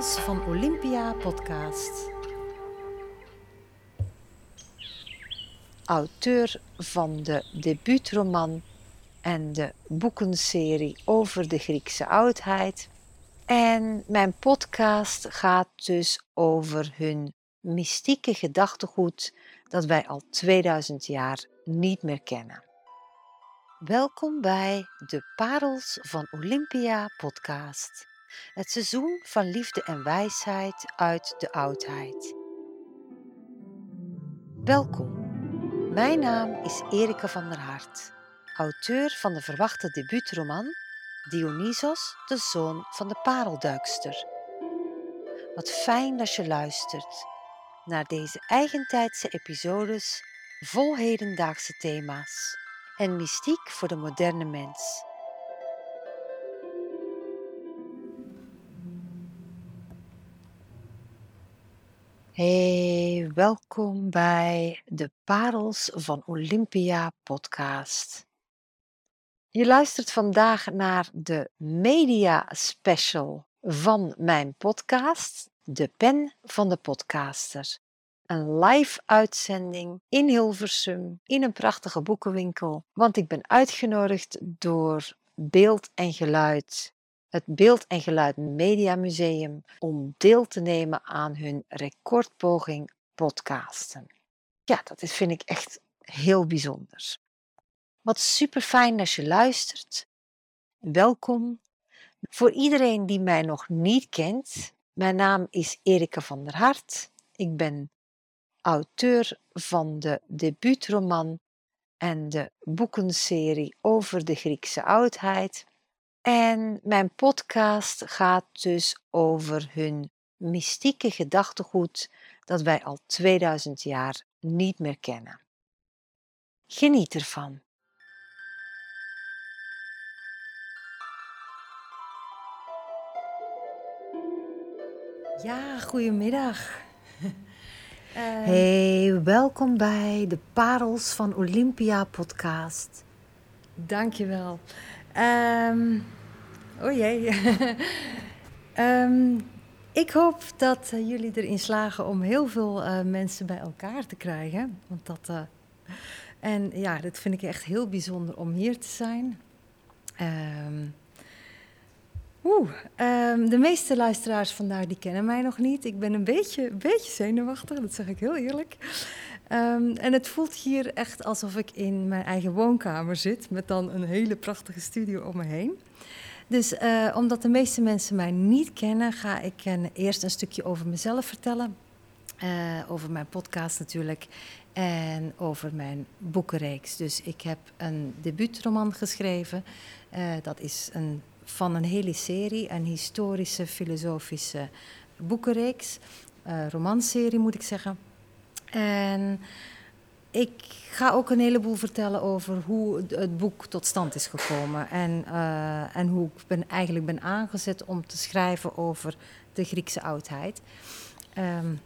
Parels van Olympia podcast. Auteur van de debuutroman en de boekenserie over de Griekse oudheid. En mijn podcast gaat dus over hun mystieke gedachtegoed dat wij al 2000 jaar niet meer kennen. Welkom bij de Parels van Olympia podcast. Het seizoen van liefde en wijsheid uit de oudheid. Welkom. Mijn naam is Erika van der Hart, auteur van de verwachte debuutroman Dionysos, de zoon van de parelduikster. Wat fijn dat je luistert naar deze eigentijdse episodes vol hedendaagse thema's en mystiek voor de moderne mens. Hey, welkom bij de Parels van Olympia podcast. Je luistert vandaag naar de media special van mijn podcast, De Pen van de Podcaster. Een live uitzending in Hilversum in een prachtige boekenwinkel, want ik ben uitgenodigd door Beeld en Geluid het Beeld en Geluid Media Museum om deel te nemen aan hun recordpoging podcasten. Ja, dat vind ik echt heel bijzonder. Wat super fijn dat je luistert. Welkom. Voor iedereen die mij nog niet kent, mijn naam is Erika van der Hart. Ik ben auteur van de debuutroman en de boekenserie over de Griekse oudheid en mijn podcast gaat dus over hun mystieke gedachtegoed dat wij al 2000 jaar niet meer kennen. Geniet ervan. Ja, goedemiddag. Uh, hey, welkom bij de Parels van Olympia podcast. Dankjewel. Um, oh jee. um, ik hoop dat uh, jullie erin slagen om heel veel uh, mensen bij elkaar te krijgen. Want dat, uh, en ja, dat vind ik echt heel bijzonder om hier te zijn. Um, Oeh, de meeste luisteraars vandaar die kennen mij nog niet. Ik ben een beetje, beetje zenuwachtig, dat zeg ik heel eerlijk. Um, en het voelt hier echt alsof ik in mijn eigen woonkamer zit, met dan een hele prachtige studio om me heen. Dus uh, omdat de meeste mensen mij niet kennen, ga ik een, eerst een stukje over mezelf vertellen. Uh, over mijn podcast natuurlijk en over mijn boekenreeks. Dus ik heb een debuutroman geschreven. Uh, dat is een, van een hele serie, een historische, filosofische boekenreeks. romanserie moet ik zeggen. En ik ga ook een heleboel vertellen over hoe het boek tot stand is gekomen. En, uh, en hoe ik ben, eigenlijk ben aangezet om te schrijven over de Griekse oudheid. Um,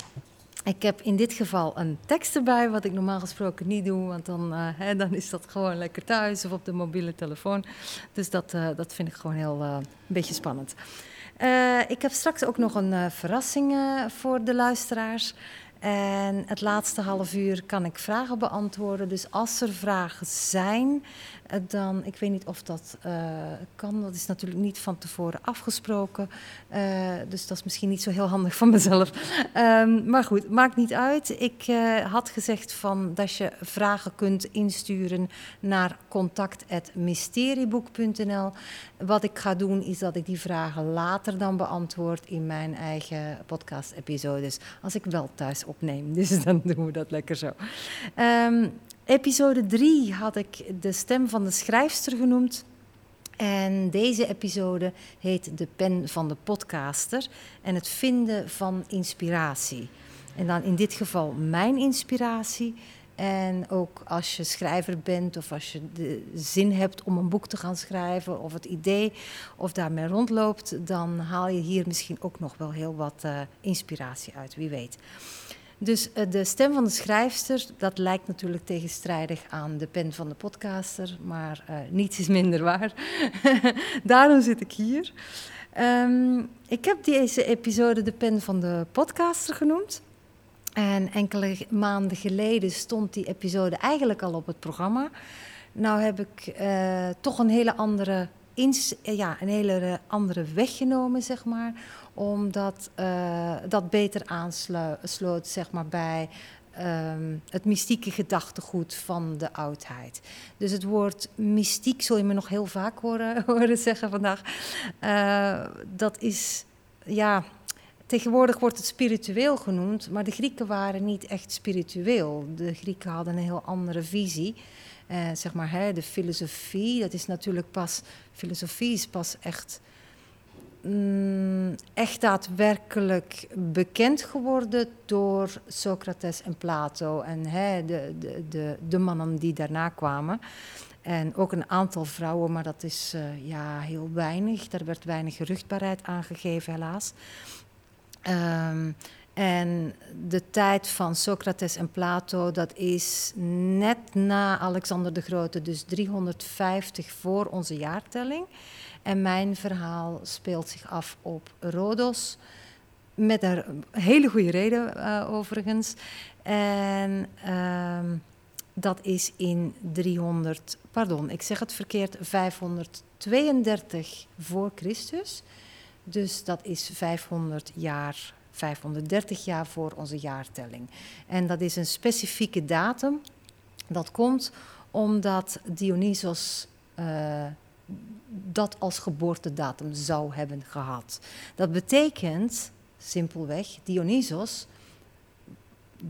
ik heb in dit geval een tekst erbij, wat ik normaal gesproken niet doe, want dan, uh, hè, dan is dat gewoon lekker thuis of op de mobiele telefoon. Dus dat, uh, dat vind ik gewoon heel een beetje spannend. ik heb straks ook nog een verrassing voor de luisteraars. En het laatste half uur kan ik vragen beantwoorden. Dus als er vragen zijn, dan, ik weet niet of dat uh, kan, dat is natuurlijk niet van tevoren afgesproken. Uh, dus dat is misschien niet zo heel handig van mezelf. Um, maar goed, maakt niet uit. Ik had gezegd van dat je vragen kunt insturen naar contact.mysterieboek.nl. Wat ik ga doen is dat ik die vragen later dan beantwoord in mijn eigen podcast-episodes. Als ik wel thuis opneem. Dus dan doen we dat lekker zo. Um, Episode 3 had ik de stem van de schrijfster genoemd. En deze episode heet De Pen van de Podcaster en het vinden van inspiratie. En dan in dit geval mijn inspiratie. En ook als je schrijver bent of als je de zin hebt om een boek te gaan schrijven of het idee of daarmee rondloopt, dan haal je hier misschien ook nog wel heel wat uh, inspiratie uit, wie weet. Dus uh, de stem van de schrijfster, dat lijkt natuurlijk tegenstrijdig aan de pen van de podcaster, maar uh, niets is minder waar. Daarom zit ik hier. Um, ik heb deze episode de pen van de podcaster genoemd. En enkele maanden geleden stond die episode eigenlijk al op het programma. Nou heb ik uh, toch een hele andere, ja, een hele andere weg genomen, zeg maar. Omdat uh, dat beter aansloot zeg maar, bij um, het mystieke gedachtegoed van de oudheid. Dus het woord mystiek zul je me nog heel vaak horen, horen zeggen vandaag. Uh, dat is, ja Tegenwoordig wordt het spiritueel genoemd, maar de Grieken waren niet echt spiritueel. De Grieken hadden een heel andere visie. Eh, zeg maar, hè, de filosofie, dat is natuurlijk pas, filosofie is pas echt, mm, echt daadwerkelijk bekend geworden door Socrates en Plato en de, de, de, de mannen die daarna kwamen. En ook een aantal vrouwen, maar dat is uh, ja, heel weinig. Daar werd weinig geruchtbaarheid aangegeven, helaas. Um, en de tijd van Socrates en Plato, dat is net na Alexander de Grote, dus 350 voor onze jaartelling. En mijn verhaal speelt zich af op Rhodos, met een hele goede reden uh, overigens. En um, dat is in 300, pardon, ik zeg het verkeerd, 532 voor Christus. Dus dat is 500 jaar, 530 jaar voor onze jaartelling. En dat is een specifieke datum. Dat komt omdat Dionysos uh, dat als geboortedatum zou hebben gehad. Dat betekent simpelweg Dionysos,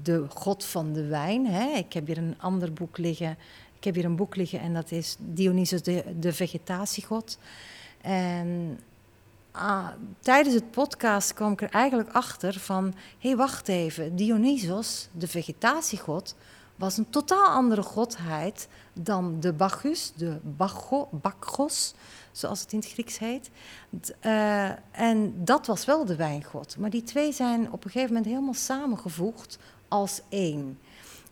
de god van de wijn. Hè? Ik heb hier een ander boek liggen. Ik heb hier een boek liggen en dat is Dionysos, de, de vegetatiegod. En ah, tijdens het podcast kwam ik er eigenlijk achter van... hé, hey, wacht even, Dionysos, de vegetatiegod... was een totaal andere godheid dan de Bacchus, de Bacho, Bacchos, zoals het in het Grieks heet. Uh, en dat was wel de wijngod. Maar die twee zijn op een gegeven moment helemaal samengevoegd als één.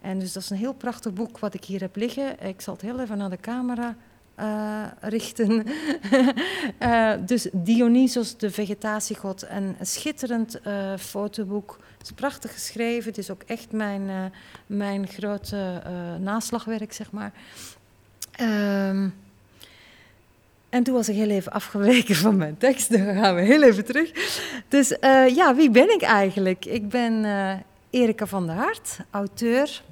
En dus dat is een heel prachtig boek wat ik hier heb liggen. Ik zal het heel even naar de camera uh, richten. uh, dus Dionysos, de vegetatiegod, een schitterend fotoboek. Het is prachtig geschreven. Het is ook echt mijn, mijn grote naslagwerk, zeg maar. Um, en toen was ik heel even afgeweken van mijn tekst. Dan gaan we heel even terug. Dus ja, wie ben ik eigenlijk? Ik ben Erika van der Hart, auteur.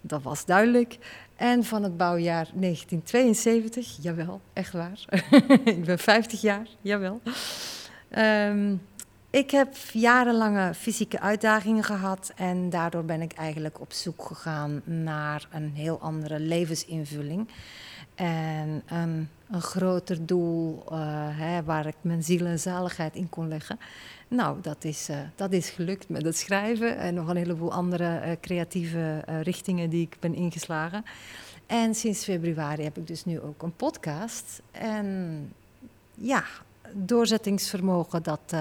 Dat was duidelijk. En van het bouwjaar 1972, jawel, echt waar. ik ben 50 jaar, jawel. Um, ik heb jarenlange fysieke uitdagingen gehad en daardoor ben ik eigenlijk op zoek gegaan naar een heel andere levensinvulling. En een, een groter doel uh, hè, waar ik mijn ziel en zaligheid in kon leggen. Nou, dat is, uh, dat is gelukt met het schrijven en nog een heleboel andere uh, creatieve richtingen die ik ben ingeslagen. En sinds februari heb ik dus nu ook een podcast. En ja, doorzettingsvermogen, dat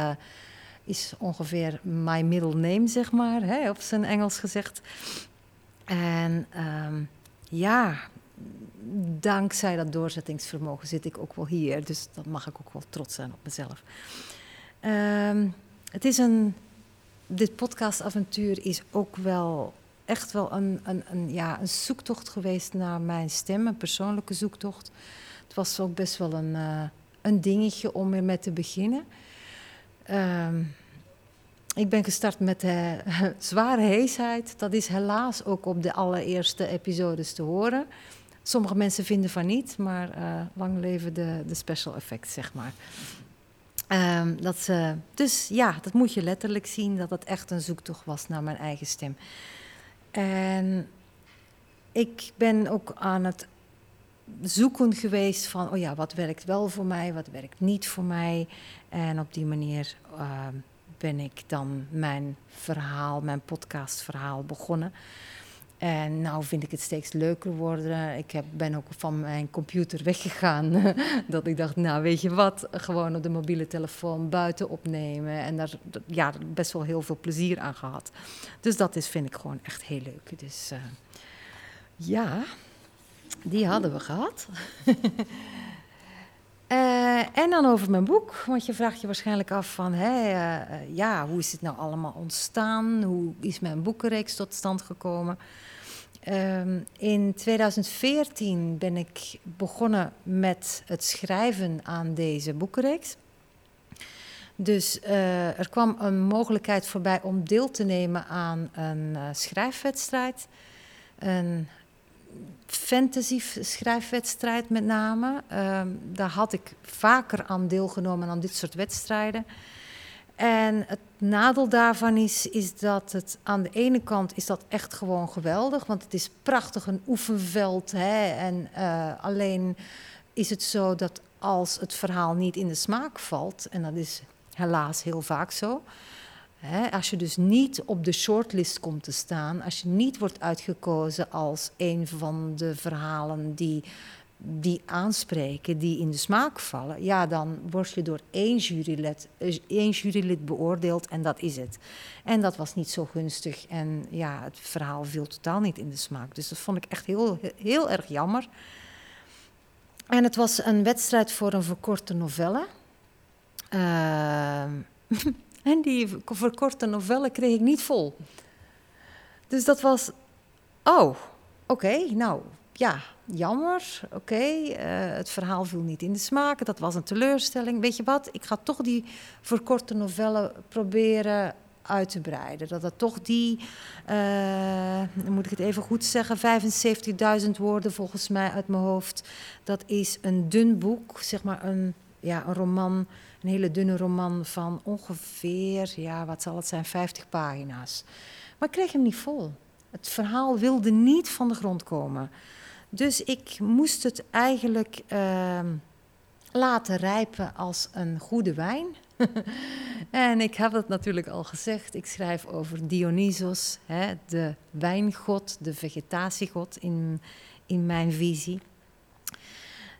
is ongeveer my middle name, zeg maar, hè, op zijn Engels gezegd. En um, ja, dankzij dat doorzettingsvermogen zit ik ook wel hier. Dus dat mag ik ook wel trots zijn op mezelf. Um, het is een. Dit podcastavontuur is ook wel echt wel een, een, een, ja, een zoektocht geweest naar mijn stem, een persoonlijke zoektocht. Het was ook best wel een, uh, een dingetje om ermee te beginnen. Um, ik ben gestart met uh, zware heesheid. Dat is helaas ook op de allereerste episodes te horen. Sommige mensen vinden van niet, maar uh, lang leven de, de special effects, zeg maar. Um, dat, uh, dus ja, dat moet je letterlijk zien, dat het echt een zoektocht was naar mijn eigen stem. En ik ben ook aan het zoeken geweest van, oh ja, wat werkt wel voor mij, wat werkt niet voor mij. En op die manier ehm, ben ik dan mijn verhaal, mijn podcastverhaal begonnen. En nou vind ik het steeds leuker worden. Ik heb, ben ook van mijn computer weggegaan. dat ik dacht, nou weet je wat, gewoon op de mobiele telefoon buiten opnemen. En daar ja, best wel heel veel plezier aan gehad. Dus dat is, vind ik gewoon echt heel leuk. Dus uh, ja, die hadden we gehad. Uh, en dan over mijn boek, want je vraagt je waarschijnlijk af van, uh, ja, hoe is het nou allemaal ontstaan? Hoe is mijn boekenreeks tot stand gekomen? Um, in 2014 ben ik begonnen met het schrijven aan deze boekenreeks. Dus uh, er kwam een mogelijkheid voorbij om deel te nemen aan een schrijfwedstrijd. Een fantasy schrijfwedstrijd met name. Um, daar had ik vaker aan deelgenomen aan dit soort wedstrijden. En het nadeel daarvan is, is dat het aan de ene kant is dat echt gewoon geweldig, want het is prachtig een oefenveld. Hè, en uh, alleen is het zo dat als het verhaal niet in de smaak valt, en dat is helaas heel vaak zo, als je dus niet op de shortlist komt te staan, als je niet wordt uitgekozen als een van de verhalen die die aanspreken, die in de smaak vallen, ja, dan word je door één jurylid, eh, één jurylid beoordeeld en dat is het. En dat was niet zo gunstig en ja, het verhaal viel totaal niet in de smaak. Dus dat vond ik echt heel, heel erg jammer. En het was een wedstrijd voor een verkorte novelle. Uh, en die verkorte novelle kreeg ik niet vol. Dus dat was, oh, oké, nou ja, jammer, oké, uh, het verhaal viel niet in de smaak, dat was een teleurstelling. Weet je wat, ik ga toch die verkorte novelle proberen uit te breiden. Dat dat toch die, uh, moet ik het even goed zeggen, 75.000 woorden volgens mij uit mijn hoofd. Dat is een dun boek, zeg maar een, ja, een roman, een hele dunne roman van ongeveer, ja, wat zal het zijn, 50 pagina's. Maar ik kreeg hem niet vol. Het verhaal wilde niet van de grond komen. Dus ik moest het eigenlijk uh, laten rijpen als een goede wijn. en ik heb het natuurlijk al gezegd. Ik schrijf over Dionysos, hè, de wijngod, de vegetatiegod in, in mijn visie.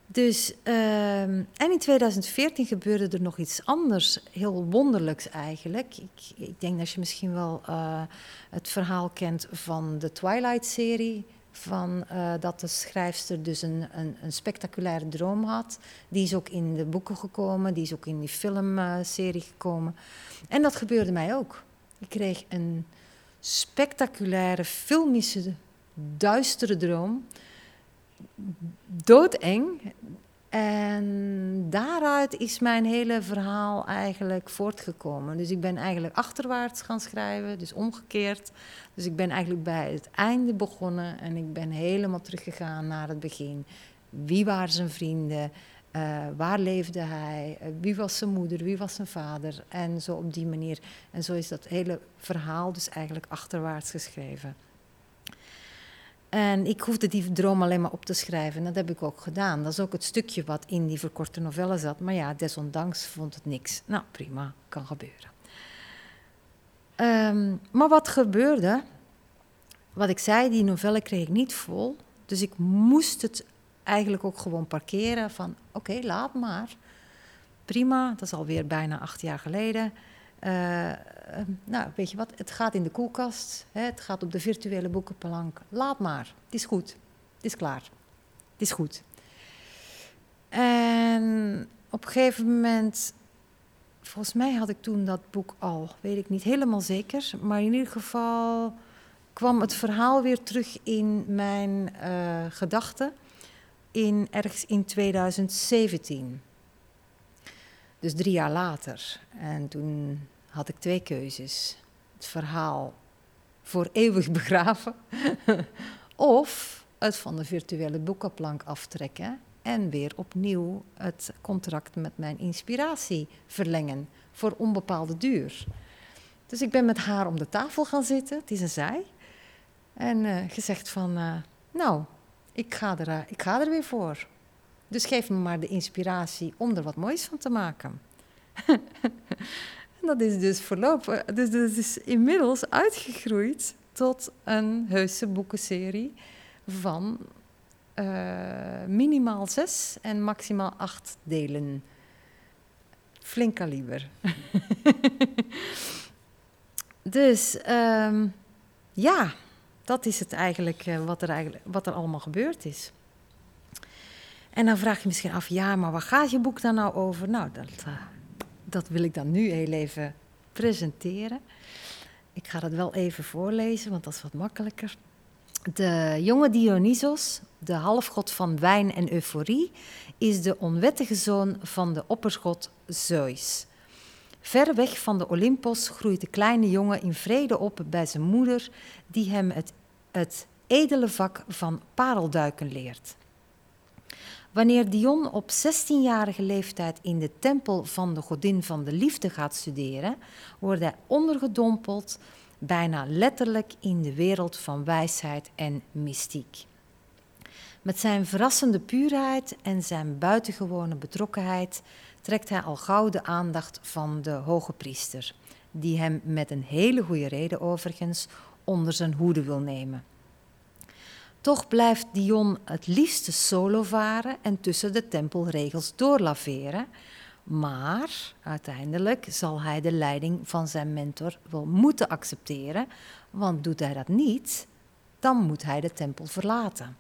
Dus, uh, en in 2014 gebeurde er nog iets anders, heel wonderlijks eigenlijk. Ik, ik denk dat je misschien wel uh, het verhaal kent van de Twilight-serie van, uh, dat de schrijfster dus een, een, een, spectaculaire droom had. Die is ook in de boeken gekomen, die is ook in die filmserie gekomen. En dat gebeurde mij ook. Ik kreeg een spectaculaire, filmische, duistere droom. Doodeng. En daaruit is mijn hele verhaal eigenlijk voortgekomen. Dus ik ben eigenlijk achterwaarts gaan schrijven, dus omgekeerd. Dus ik ben eigenlijk bij het einde begonnen en ik ben helemaal teruggegaan naar het begin. Wie waren zijn vrienden? Uh, waar leefde hij? Uh, wie was zijn moeder? Wie was zijn vader? En zo op die manier. En zo is dat hele verhaal dus eigenlijk achterwaarts geschreven. En ik hoefde die droom alleen maar op te schrijven. En dat heb ik ook gedaan. Dat is ook het stukje wat in die verkorte novelle zat. Maar ja, desondanks vond het niks. Nou, prima, kan gebeuren. Um, maar wat gebeurde? Wat ik zei, die novelle kreeg ik niet vol. Dus ik moest het eigenlijk ook gewoon parkeren van... oké, laat maar. Prima, dat is alweer bijna acht jaar geleden. Uh, nou, weet je wat, het gaat in de koelkast, hè, het gaat op de virtuele boekenplank. Laat maar, het is goed, het is klaar, het is goed. En op een gegeven moment, volgens mij had ik toen dat boek al, weet ik niet helemaal zeker, maar in ieder geval kwam het verhaal weer terug in mijn uh, gedachten in ergens in 2017. Dus drie jaar later. En toen had ik twee keuzes. Het verhaal voor eeuwig begraven of het van de virtuele boekenplank aftrekken en weer opnieuw het contract met mijn inspiratie verlengen voor onbepaalde duur. Dus ik ben met haar om de tafel gaan zitten, het is een zij, en uh, gezegd van, uh, nou, ik ga, er, eh, ik ga er weer voor. Dus geef me maar de inspiratie om er wat moois van te maken. en dat is dus voorlopig, dus dat is inmiddels uitgegroeid tot een heuse boekenserie van uh, minimaal zes en maximaal acht delen. Flink kaliber. dus um, ja, dat is het eigenlijk, uh, wat, er eigenlijk wat er allemaal gebeurd is. En dan vraag je misschien af, ja, maar waar gaat je boek dan nou over? Nou, dat, uh, dat wil ik dan nu heel even presenteren. Ik ga dat wel even voorlezen, want dat is wat makkelijker. De jonge Dionysos, de halfgod van wijn en euforie, is de onwettige zoon van de oppergod Zeus. Ver weg van de Olympos groeit de kleine jongen in vrede op bij zijn moeder, die hem het, het edele vak van parelduiken leert. Wanneer Dion op 16-jarige leeftijd in de tempel van de godin van de liefde gaat studeren, wordt hij ondergedompeld bijna letterlijk in de wereld van wijsheid en mystiek. Met zijn verrassende puurheid en zijn buitengewone betrokkenheid trekt hij al gauw de aandacht van de hoge priester, die hem met een hele goede reden overigens onder zijn hoede wil nemen. Toch blijft Dion het liefste solo varen en tussen de tempelregels doorlaveren, maar uiteindelijk zal hij de leiding van zijn mentor wel moeten accepteren, want doet hij dat niet, dan moet hij de tempel verlaten.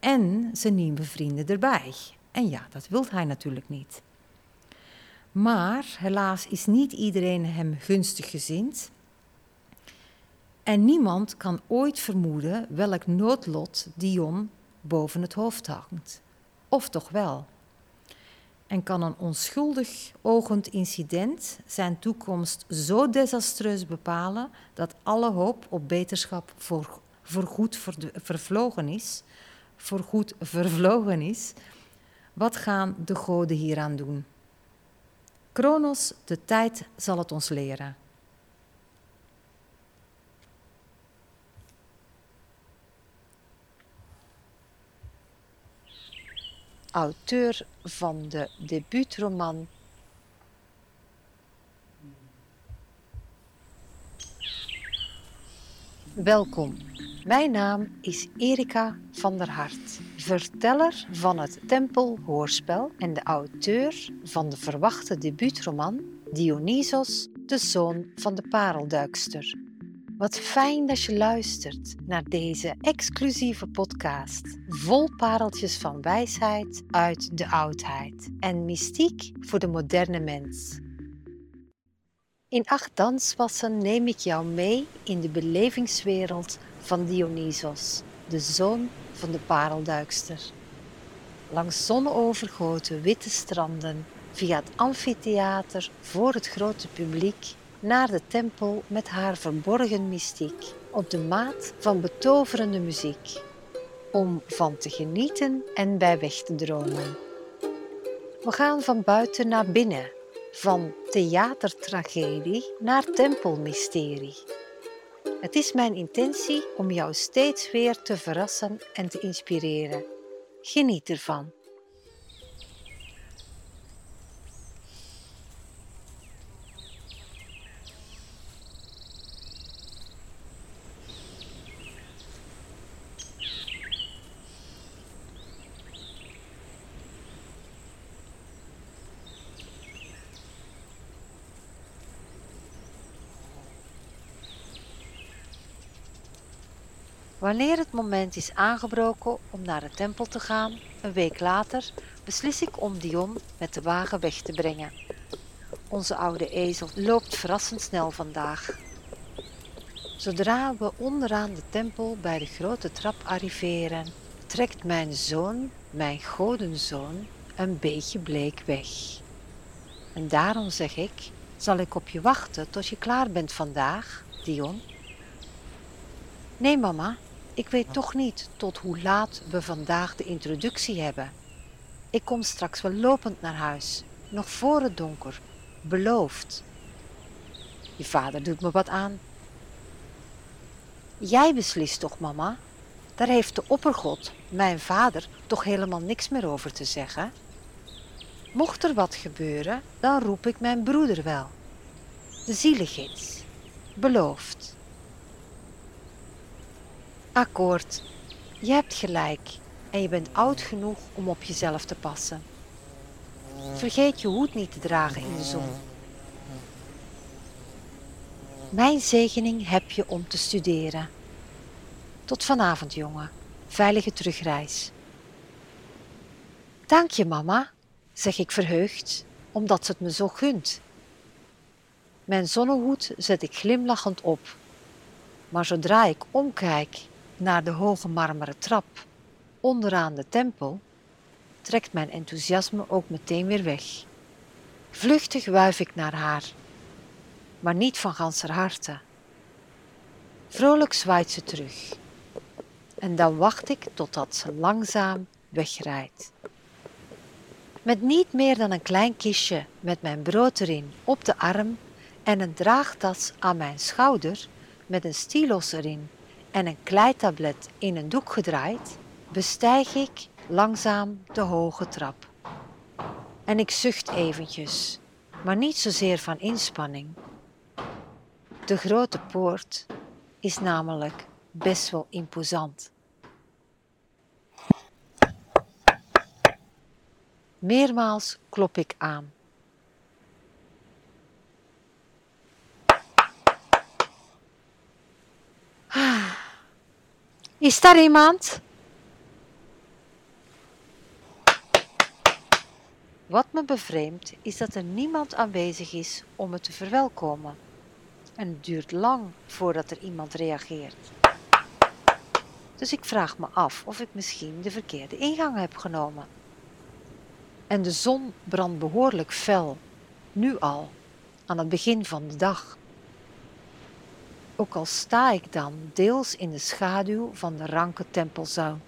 En zijn nieuwe vrienden erbij. En ja, dat wil hij natuurlijk niet. Maar helaas is niet iedereen hem gunstig gezind. En niemand kan ooit vermoeden welk noodlot Dion boven het hoofd hangt. Of toch wel? En kan een onschuldig ogend incident zijn toekomst zo desastreus bepalen dat alle hoop op beterschap voor, voorgoed vervlogen is? Voorgoed vervlogen is. Wat gaan de goden hieraan doen? Kronos, de tijd zal het ons leren. Auteur van de debuutroman Welkom, mijn naam is Erika van der Hart, verteller van het Tempelhoorspel en de auteur van de verwachte debuutroman Dionysos, de zoon van de parelduikster. Wat fijn dat je luistert naar deze exclusieve podcast. Vol pareltjes van wijsheid uit de oudheid en mystiek voor de moderne mens. In acht danswassen neem ik jou mee in de belevingswereld van Dionysos, de zoon van de parelduikster. Langs zonovergoten witte stranden, via het amfitheater voor het grote publiek naar de tempel met haar verborgen mystiek, op de maat van betoverende muziek, om van te genieten en bij weg te dromen. We gaan van buiten naar binnen, van theatertragedie naar tempelmysterie. Het is mijn intentie om jou steeds weer te verrassen en te inspireren. Geniet ervan. Wanneer het moment is aangebroken om naar de tempel te gaan, een week later, beslis ik om Dion met de wagen weg te brengen. Onze oude ezel loopt verrassend snel vandaag. Zodra we onderaan de tempel bij de grote trap arriveren, trekt mijn zoon, mijn godenzoon, een beetje bleek weg. En daarom zeg ik, zal ik op je wachten tot je klaar bent vandaag, Dion? Nee, mama, ik weet toch niet tot hoe laat we vandaag de introductie hebben. Ik kom straks wel lopend naar huis, nog voor het donker, beloofd. Je vader doet me wat aan. Jij beslist toch, mama? Daar heeft de oppergod, mijn vader, toch helemaal niks meer over te zeggen. Mocht er wat gebeuren, dan roep ik mijn broeder wel. De zielengids. Beloofd. Akkoord. Je hebt gelijk en je bent oud genoeg om op jezelf te passen. Vergeet je hoed niet te dragen in de zon. Mijn zegening heb je om te studeren. Tot vanavond, jongen. Veilige terugreis. Dank je, mama, zeg ik verheugd, omdat ze het me zo gunt. Mijn zonnehoed zet ik glimlachend op, maar zodra ik omkijk naar de hoge marmeren trap onderaan de tempel, trekt mijn enthousiasme ook meteen weer weg. Vluchtig wuif ik naar haar, maar niet van ganser harte. Vrolijk zwaait ze terug. En dan wacht ik totdat ze langzaam wegrijdt. Met niet meer dan een klein kistje met mijn brood erin op de arm en een draagtas aan mijn schouder met een stylus erin en een kleitablet in een doek gedraaid, bestijg ik langzaam de hoge trap. En ik zucht eventjes, maar niet zozeer van inspanning. De grote poort is namelijk best wel imposant. Meermaals klop ik aan. Is daar iemand? Wat me bevreemdt is dat er niemand aanwezig is om me te verwelkomen. En het duurt lang voordat er iemand reageert. Dus ik vraag me af of ik misschien de verkeerde ingang heb genomen. En de zon brandt behoorlijk fel, nu al, aan het begin van de dag. Ook al sta ik dan deels in de schaduw van de ranke tempelzaal.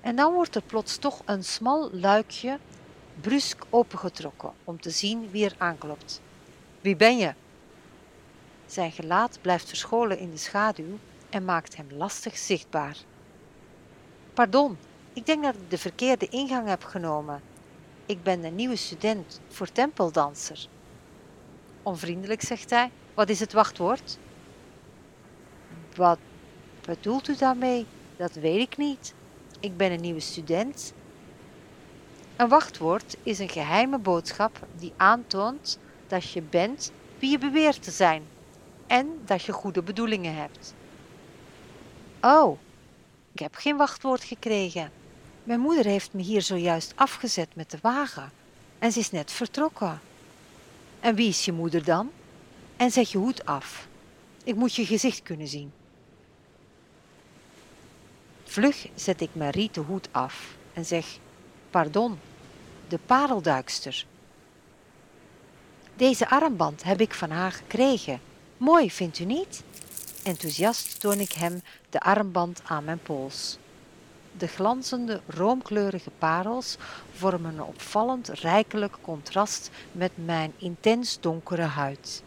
En dan wordt er plots toch een smal luikje brusk opengetrokken om te zien wie er aanklopt. Wie ben je? Zijn gelaat blijft verscholen in de schaduw en maakt hem lastig zichtbaar. Pardon, ik denk dat ik de verkeerde ingang heb genomen. Ik ben een nieuwe student voor tempeldanser. Onvriendelijk zegt hij: Wat is het wachtwoord? Wat bedoelt u daarmee? Dat weet ik niet. Ik ben een nieuwe student. Een wachtwoord is een geheime boodschap die aantoont dat je bent wie je beweert te zijn en dat je goede bedoelingen hebt. Oh, ik heb geen wachtwoord gekregen. Mijn moeder heeft me hier zojuist afgezet met de wagen en ze is net vertrokken. En wie is je moeder dan? En zet je hoed af. Ik moet je gezicht kunnen zien. Vlug zet ik mijn rieten hoed af en zeg: Pardon, de parelduikster. Deze armband heb ik van haar gekregen. Mooi, vindt u niet? Enthousiast toon ik hem de armband aan mijn pols. De glanzende, roomkleurige parels vormen een opvallend rijkelijk contrast met mijn intens donkere huid.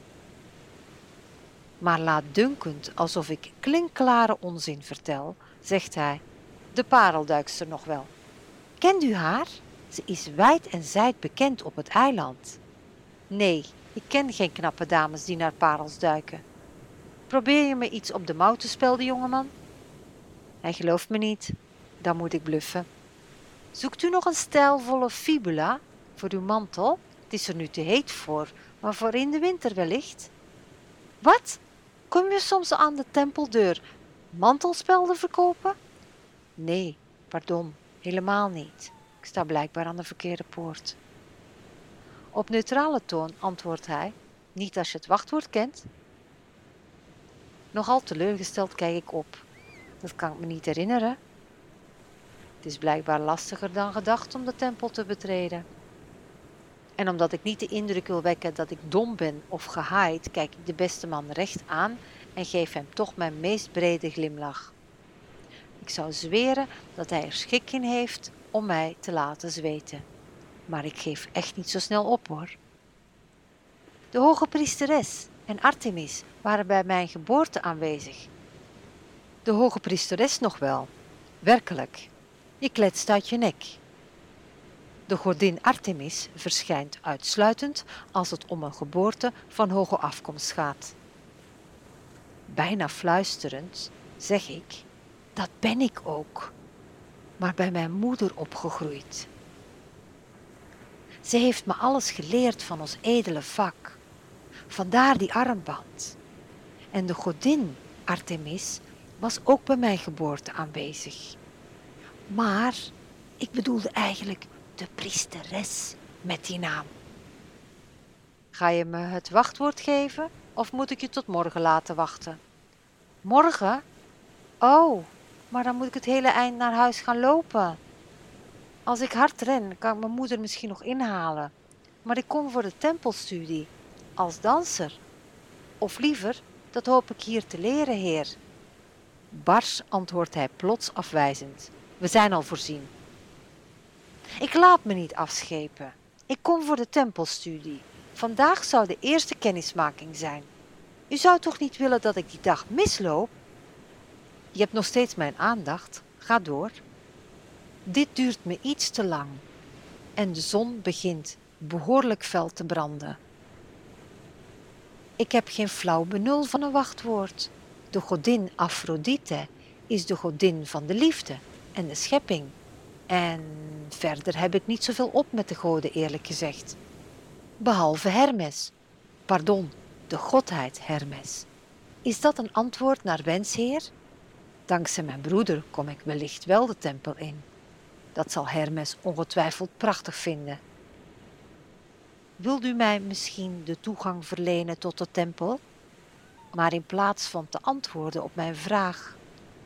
Maar laatdunkend alsof ik klinkklare onzin vertel, zegt hij: De parelduikster nog wel. Kent u haar? Ze is wijd en zijd bekend op het eiland. Nee, ik ken geen knappe dames die naar parels duiken. Probeer je me iets op de mouw te spelden, jongeman? Hij gelooft me niet. Dan moet ik bluffen. Zoekt u nog een stijlvolle fibula voor uw mantel? Het is er nu te heet voor, maar voor in de winter wellicht. Wat? Kom je soms aan de tempeldeur mantelspelden verkopen? Nee, pardon, helemaal niet. Ik sta blijkbaar aan de verkeerde poort. Op neutrale toon antwoordt hij: Niet als je het wachtwoord kent. Nogal teleurgesteld kijk ik op. Dat kan ik me niet herinneren. Het is blijkbaar lastiger dan gedacht om de tempel te betreden. En omdat ik niet de indruk wil wekken dat ik dom ben of gehaaid, kijk ik de beste man recht aan en geef hem toch mijn meest brede glimlach. Ik zou zweren dat hij er schik in heeft om mij te laten zweten. Maar ik geef echt niet zo snel op hoor. De hoge priesteres en Artemis waren bij mijn geboorte aanwezig. De hoge priesteres nog wel. Werkelijk, je kletst uit je nek. De godin Artemis verschijnt uitsluitend als het om een geboorte van hoge afkomst gaat. Bijna fluisterend zeg ik: Dat ben ik ook, maar bij mijn moeder opgegroeid. Ze heeft me alles geleerd van ons edele vak. Vandaar die armband. En de godin Artemis was ook bij mijn geboorte aanwezig. Maar ik bedoelde eigenlijk de priesteres met die naam. Ga je me het wachtwoord geven of moet ik je tot morgen laten wachten? Morgen? Oh, maar dan moet ik het hele eind naar huis gaan lopen. Als ik hard ren, kan ik mijn moeder misschien nog inhalen. Maar ik kom voor de tempelstudie, als danser. Of liever, dat hoop ik hier te leren, heer. Bars antwoordt hij plots afwijzend. We zijn al voorzien. Ik laat me niet afschepen. Ik kom voor de tempelstudie. Vandaag zou de eerste kennismaking zijn. U zou toch niet willen dat ik die dag misloop? Je hebt nog steeds mijn aandacht. Ga door. Dit duurt me iets te lang. En de zon begint behoorlijk fel te branden. Ik heb geen flauw benul van een wachtwoord. De godin Aphrodite is de godin van de liefde en de schepping. En verder heb ik niet zoveel op met de goden, eerlijk gezegd. Behalve Hermes. Pardon, de godheid Hermes. Is dat een antwoord naar wens, heer? Dankzij mijn broeder kom ik wellicht wel de tempel in. Dat zal Hermes ongetwijfeld prachtig vinden. Wilt u mij misschien de toegang verlenen tot de tempel? Maar in plaats van te antwoorden op mijn vraag,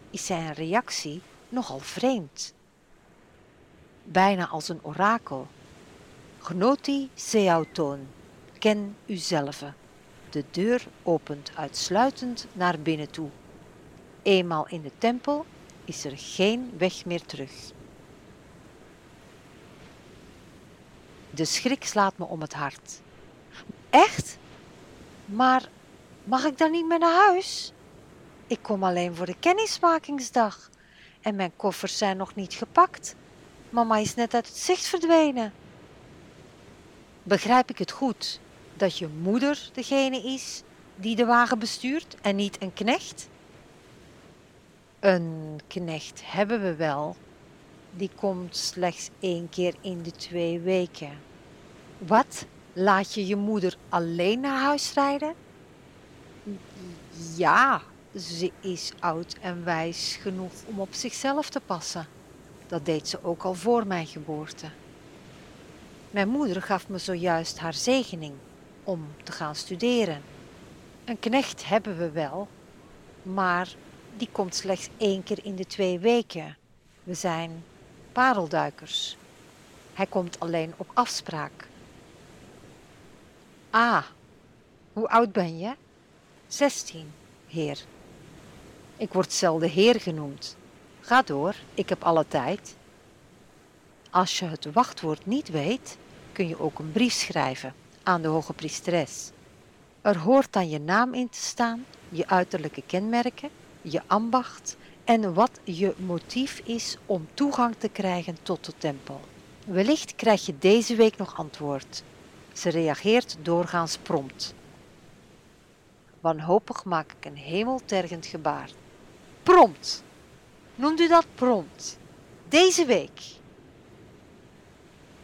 is zijn reactie nogal vreemd. Bijna als een orakel. Gnoti seauton, ken uzelf. De deur opent uitsluitend naar binnen toe. Eenmaal in de tempel is er geen weg meer terug. De schrik slaat me om het hart. Echt? Maar mag ik dan niet meer naar huis? Ik kom alleen voor de kennismakingsdag en mijn koffers zijn nog niet gepakt. Mama is net uit het zicht verdwenen. Begrijp ik het goed dat je moeder degene is die de wagen bestuurt en niet een knecht? Een knecht hebben we wel. Die komt slechts één keer in de twee weken. Wat? Laat je je moeder alleen naar huis rijden? Ja, ze is oud en wijs genoeg om op zichzelf te passen. Dat deed ze ook al voor mijn geboorte. Mijn moeder gaf me zojuist haar zegening om te gaan studeren. Een knecht hebben we wel, maar die komt slechts één keer in de twee weken. We zijn parelduikers. Hij komt alleen op afspraak. Ah, hoe oud ben je? Zestien, heer. Ik word zelden heer genoemd. Ga door, ik heb alle tijd. Als je het wachtwoord niet weet, kun je ook een brief schrijven aan de hoge priesteres. Er hoort dan je naam in te staan, je uiterlijke kenmerken, je ambacht en wat je motief is om toegang te krijgen tot de tempel. Wellicht krijg je deze week nog antwoord. Ze reageert doorgaans prompt. Wanhopig maak ik een hemeltergend gebaar. Prompt! Noemt u dat prompt? Deze week.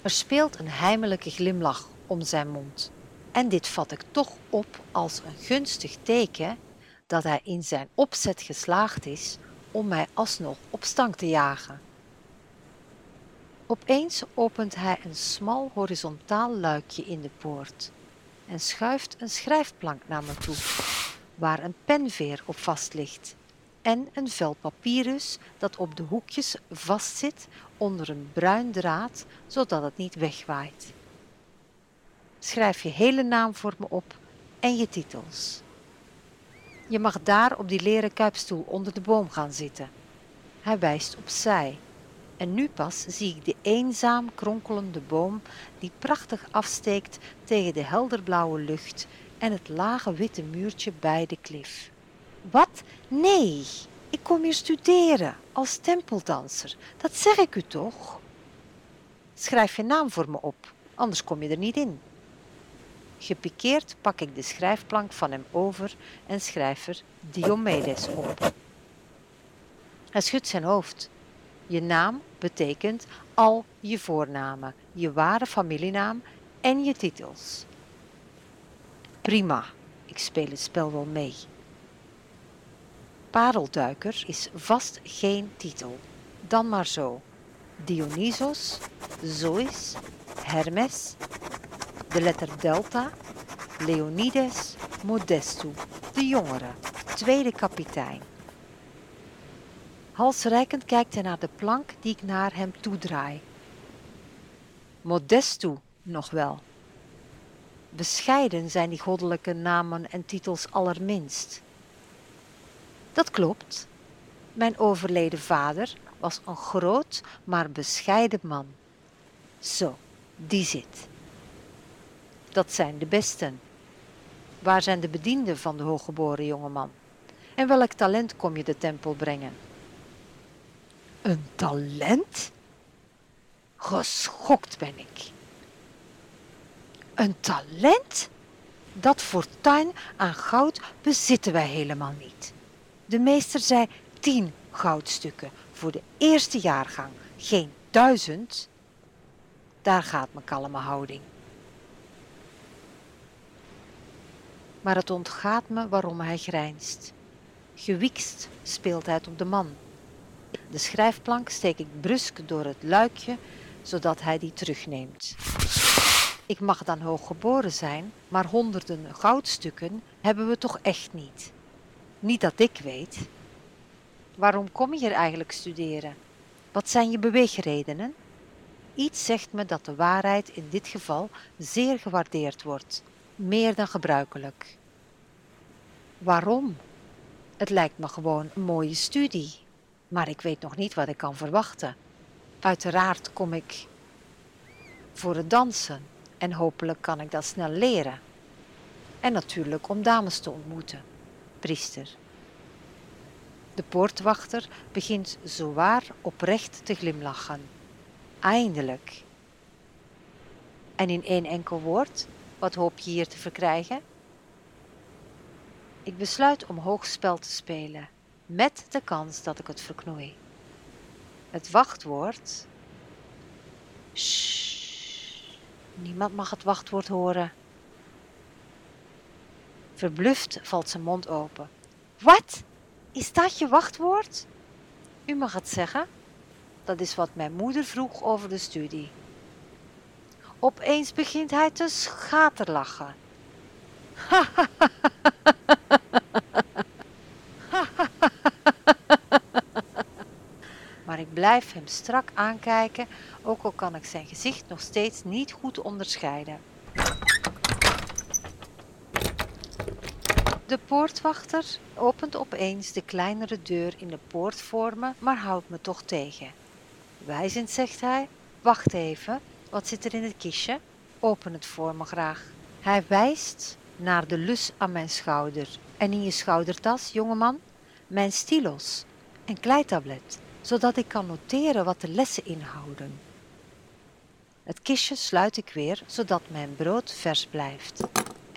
Er speelt een heimelijke glimlach om zijn mond. En dit vat ik toch op als een gunstig teken dat hij in zijn opzet geslaagd is om mij alsnog op stang te jagen. Opeens opent hij een smal horizontaal luikje in de poort en schuift een schrijfplank naar me toe, waar een penveer op vast ligt en een vel papyrus dat op de hoekjes vastzit onder een bruin draad, zodat het niet wegwaait. Schrijf je hele naam voor me op en je titels. Je mag daar op die leren kuipstoel onder de boom gaan zitten. Hij wijst opzij. En nu pas zie ik de eenzaam kronkelende boom die prachtig afsteekt tegen de helderblauwe lucht en het lage witte muurtje bij de klif. Wat? Nee! Ik kom hier studeren als tempeldanser. Dat zeg ik u toch? Schrijf je naam voor me op, anders kom je er niet in. Gepikeerd pak ik de schrijfplank van hem over en schrijf er Diomedes op. Hij schudt zijn hoofd. Je naam betekent al je voornamen, je ware familienaam en je titels. Prima, ik speel het spel wel mee. Parelduiker is vast geen titel. Dan maar zo. Dionysos, Zeus, Hermes, de letter delta, Leonides, Modestu, de jongere, tweede kapitein. Halsreikend kijkt hij naar de plank die ik naar hem toedraai. Modestu nog wel. Bescheiden zijn die goddelijke namen en titels allerminst. Dat klopt. Mijn overleden vader was een groot, maar bescheiden man. Zo, die zit. Dat zijn de besten. Waar zijn de bedienden van de hooggeboren jongeman? En welk talent kom je de tempel brengen? Een talent? Geschokt ben ik. Een talent? Dat fortuin aan goud bezitten wij helemaal niet. De meester zei tien goudstukken voor de eerste jaargang, geen duizend. Daar gaat mijn kalme houding. Maar het ontgaat me waarom hij grijnst. Gewikst speelt hij het op de man. De schrijfplank steek ik brusk door het luikje, zodat hij die terugneemt. Ik mag dan hooggeboren zijn, maar honderden goudstukken hebben we toch echt niet. Niet dat ik weet. Waarom kom je hier eigenlijk studeren? Wat zijn je beweegredenen? Iets zegt me dat de waarheid in dit geval zeer gewaardeerd wordt, meer dan gebruikelijk. Waarom? Het lijkt me gewoon een mooie studie, maar ik weet nog niet wat ik kan verwachten. Uiteraard kom ik voor het dansen en hopelijk kan ik dat snel leren. En natuurlijk om dames te ontmoeten priester. De poortwachter begint zowaar oprecht te glimlachen. Eindelijk. En in één enkel woord, wat hoop je hier te verkrijgen? Ik besluit om hoogspel te spelen, met de kans dat ik het verknoei. Het wachtwoord. Niemand mag het wachtwoord horen. Verbluft valt zijn mond open. Wat? Is dat je wachtwoord? U mag het zeggen. Dat is wat mijn moeder vroeg over de studie. Opeens begint hij te schaterlachen. maar ik blijf hem strak aankijken, ook al kan ik zijn gezicht nog steeds niet goed onderscheiden. De poortwachter opent opeens de kleinere deur in de poort voor me, maar houdt me toch tegen. Wijzend zegt hij: Wacht even, wat zit er in het kistje? Open het voor me graag. Hij wijst naar de lus aan mijn schouder. En in je schoudertas, jongeman, mijn stilos en kleitablet, zodat ik kan noteren wat de lessen inhouden. Het kistje sluit ik weer, zodat mijn brood vers blijft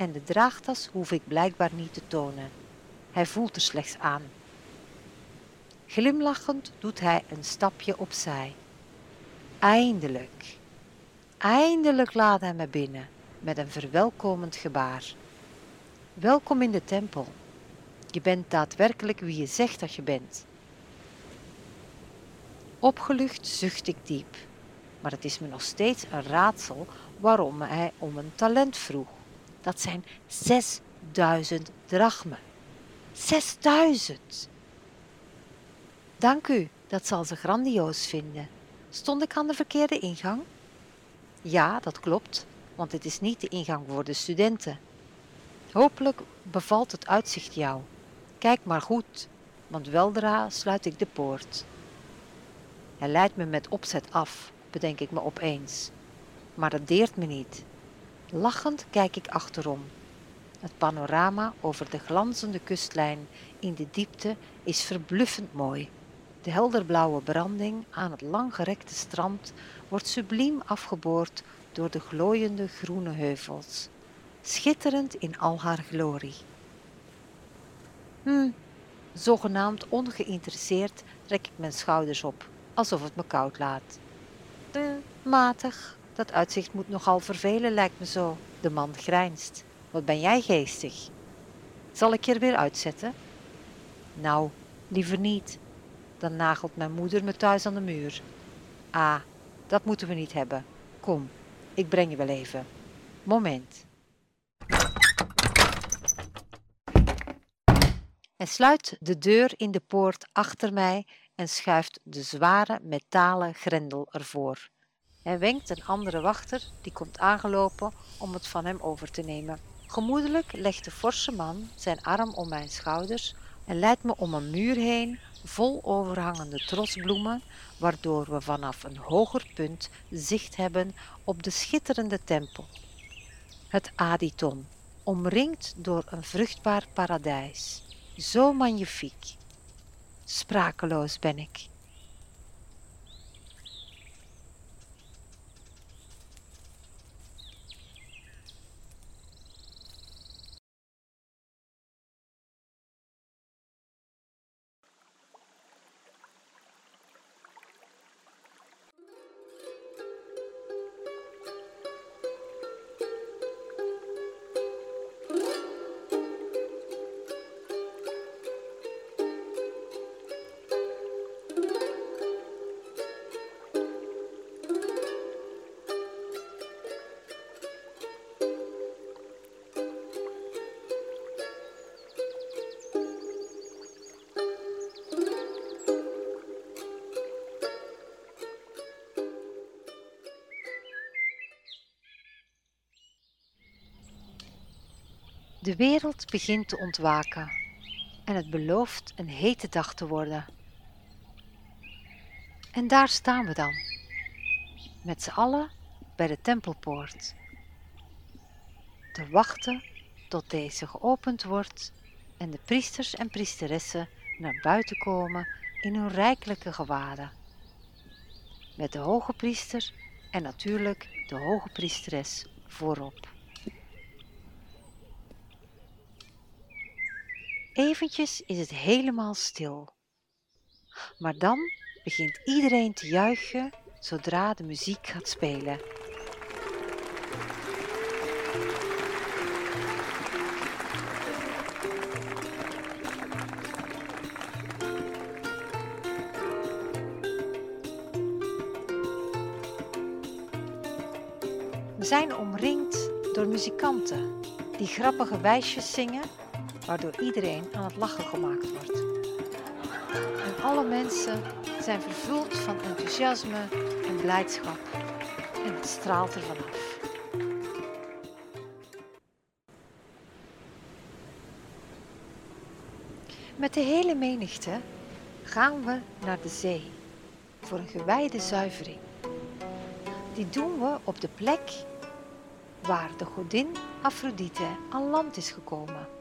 en de draagtas hoef ik blijkbaar niet te tonen. Hij voelt er slechts aan. Glimlachend doet hij een stapje opzij. Eindelijk, eindelijk laat hij me binnen met een verwelkomend gebaar. Welkom in de tempel. Je bent daadwerkelijk wie je zegt dat je bent. Opgelucht zucht ik diep, maar het is me nog steeds een raadsel waarom hij om een talent vroeg. Dat zijn 6000 drachmen. 6000! Dank u, dat zal ze grandioos vinden. Stond ik aan de verkeerde ingang? Ja, dat klopt, want dit is niet de ingang voor de studenten. Hopelijk bevalt het uitzicht jou. Kijk maar goed, want weldra sluit ik de poort. Hij leidt me met opzet af, bedenk ik me opeens. Maar dat deert me niet. Lachend kijk ik achterom. Het panorama over de glanzende kustlijn in de diepte is verbluffend mooi. De helderblauwe branding aan het langgerekte strand wordt subliem afgeboord door de glooiende groene heuvels, schitterend in al haar glorie. Hm, zogenaamd ongeïnteresseerd trek ik mijn schouders op, alsof het me koud laat. Eh, matig, dat uitzicht moet nogal vervelen, lijkt me zo. De man grijnst. Wat ben jij geestig? Zal ik je er weer uitzetten? Nou, liever niet. Dan nagelt mijn moeder me thuis aan de muur. Ah, dat moeten we niet hebben. Kom, ik breng je wel even. Moment. Hij sluit de deur in de poort achter mij en schuift de zware metalen grendel ervoor. Hij wenkt een andere wachter, die komt aangelopen om het van hem over te nemen. Gemoedelijk legt de forse man zijn arm om mijn schouders en leidt me om een muur heen vol overhangende trosbloemen, waardoor we vanaf een hoger punt zicht hebben op de schitterende tempel. Het Aditon, omringd door een vruchtbaar paradijs. Zo magnifiek. Sprakeloos ben ik. De wereld begint te ontwaken en het belooft een hete dag te worden. En daar staan we dan, met z'n allen bij de tempelpoort, te wachten tot deze geopend wordt en de priesters en priesteressen naar buiten komen in hun rijkelijke gewaden. Met de hoge priester en natuurlijk de hoge priesteres voorop. Eventjes is het helemaal stil. Maar dan begint iedereen te juichen zodra de muziek gaat spelen. We zijn omringd door muzikanten die grappige wijsjes zingen waardoor iedereen aan het lachen gemaakt wordt. En alle mensen zijn vervuld van enthousiasme en blijdschap en het straalt er vanaf. Met de hele menigte gaan we naar de zee voor een gewijde zuivering. Die doen we op de plek waar de godin Aphrodite aan land is gekomen.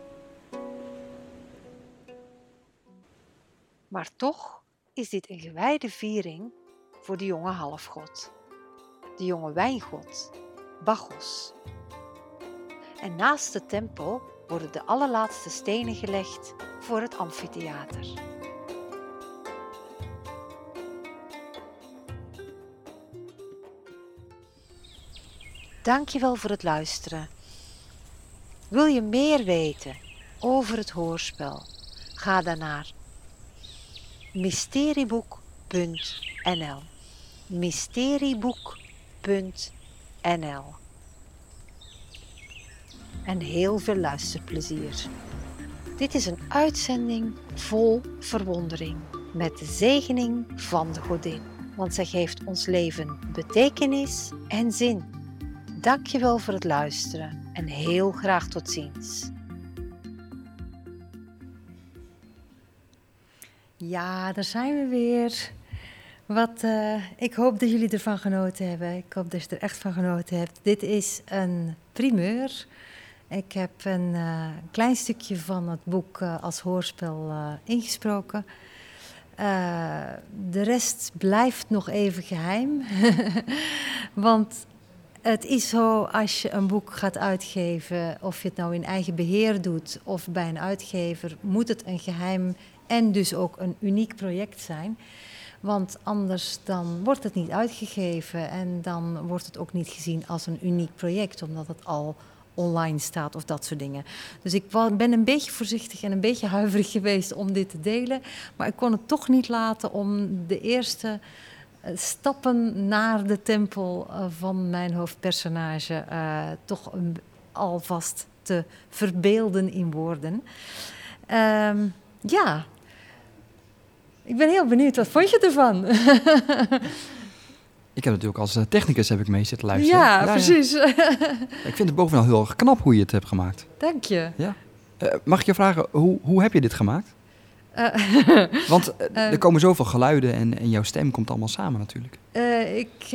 Maar toch is dit een gewijde viering voor de jonge halfgod, de jonge wijngod, Bacchus. En naast de tempel worden de allerlaatste stenen gelegd voor het amfitheater. Dankjewel voor het luisteren. Wil je meer weten over het hoorspel? Ga dan naar mysterieboek.nl mysterieboek.nl En heel veel luisterplezier. Dit is een uitzending vol verwondering met de zegening van de godin, want zij geeft ons leven betekenis en zin. Dankjewel voor het luisteren en heel graag tot ziens. Ja, daar zijn we weer. Wat, uh, ik hoop dat jullie ervan genoten hebben. Ik hoop dat je er echt van genoten hebt. Dit is een primeur. Ik heb een uh, klein stukje van het boek uh, als hoorspel ingesproken. de rest blijft nog even geheim. Want het is zo als je een boek gaat uitgeven, of je het nou in eigen beheer doet of bij een uitgever, moet het een geheim en dus ook een uniek project zijn. Want anders dan wordt het niet uitgegeven en dan wordt het ook niet gezien als een uniek project, omdat het al online staat of dat soort dingen. Dus ik ben een beetje voorzichtig en een beetje huiverig geweest om dit te delen. Maar ik kon het toch niet laten om de eerste eh, stappen naar de tempel eh, van mijn hoofdpersonage uh, toch alvast te verbeelden in woorden. Um, ja, ik ben heel benieuwd. Wat vond je ervan? Ik heb natuurlijk als technicus heb ik mee zitten luisteren. Ja, precies. ik vind het bovenal heel erg knap hoe je het hebt gemaakt. Dank je. Ja. Uh, mag ik je vragen, hoe, hoe heb je dit gemaakt? Uh, Want er komen zoveel geluiden en, en jouw stem komt allemaal samen natuurlijk. ik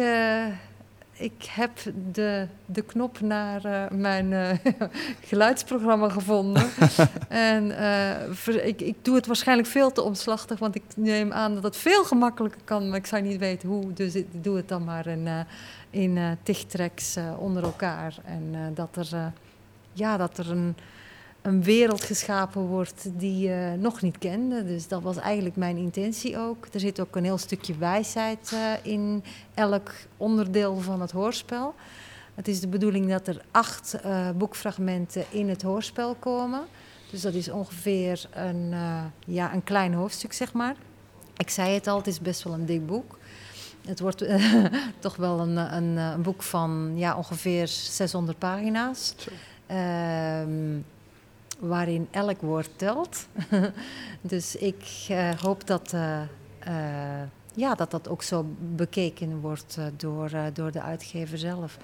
ik heb de, de knop naar uh, mijn uh, geluidsprogramma gevonden. en uh, ik, ik doe het waarschijnlijk veel te omslachtig, want ik neem aan dat het veel gemakkelijker kan, maar ik zou niet weten hoe. Dus ik doe het dan maar in, in tichtracks onder elkaar. En dat, er, ja, dat er een een wereld geschapen wordt die je nog niet kende. Dus dat was eigenlijk mijn intentie ook. Er zit ook een heel stukje wijsheid uh, in elk onderdeel van het hoorspel. Het is de bedoeling dat er acht uh, boekfragmenten in het hoorspel komen. Dus dat is ongeveer een, uh, ja, een klein hoofdstuk, zeg maar. Ik zei het al, het is best wel een dik boek. Het wordt toch wel een, een, een, boek van ja, ongeveer 600 pagina's. Ehm waarin elk woord telt. dus ik uh, hoop dat, uh, uh, ja, dat dat ook zo bekeken wordt door, door de uitgever zelf.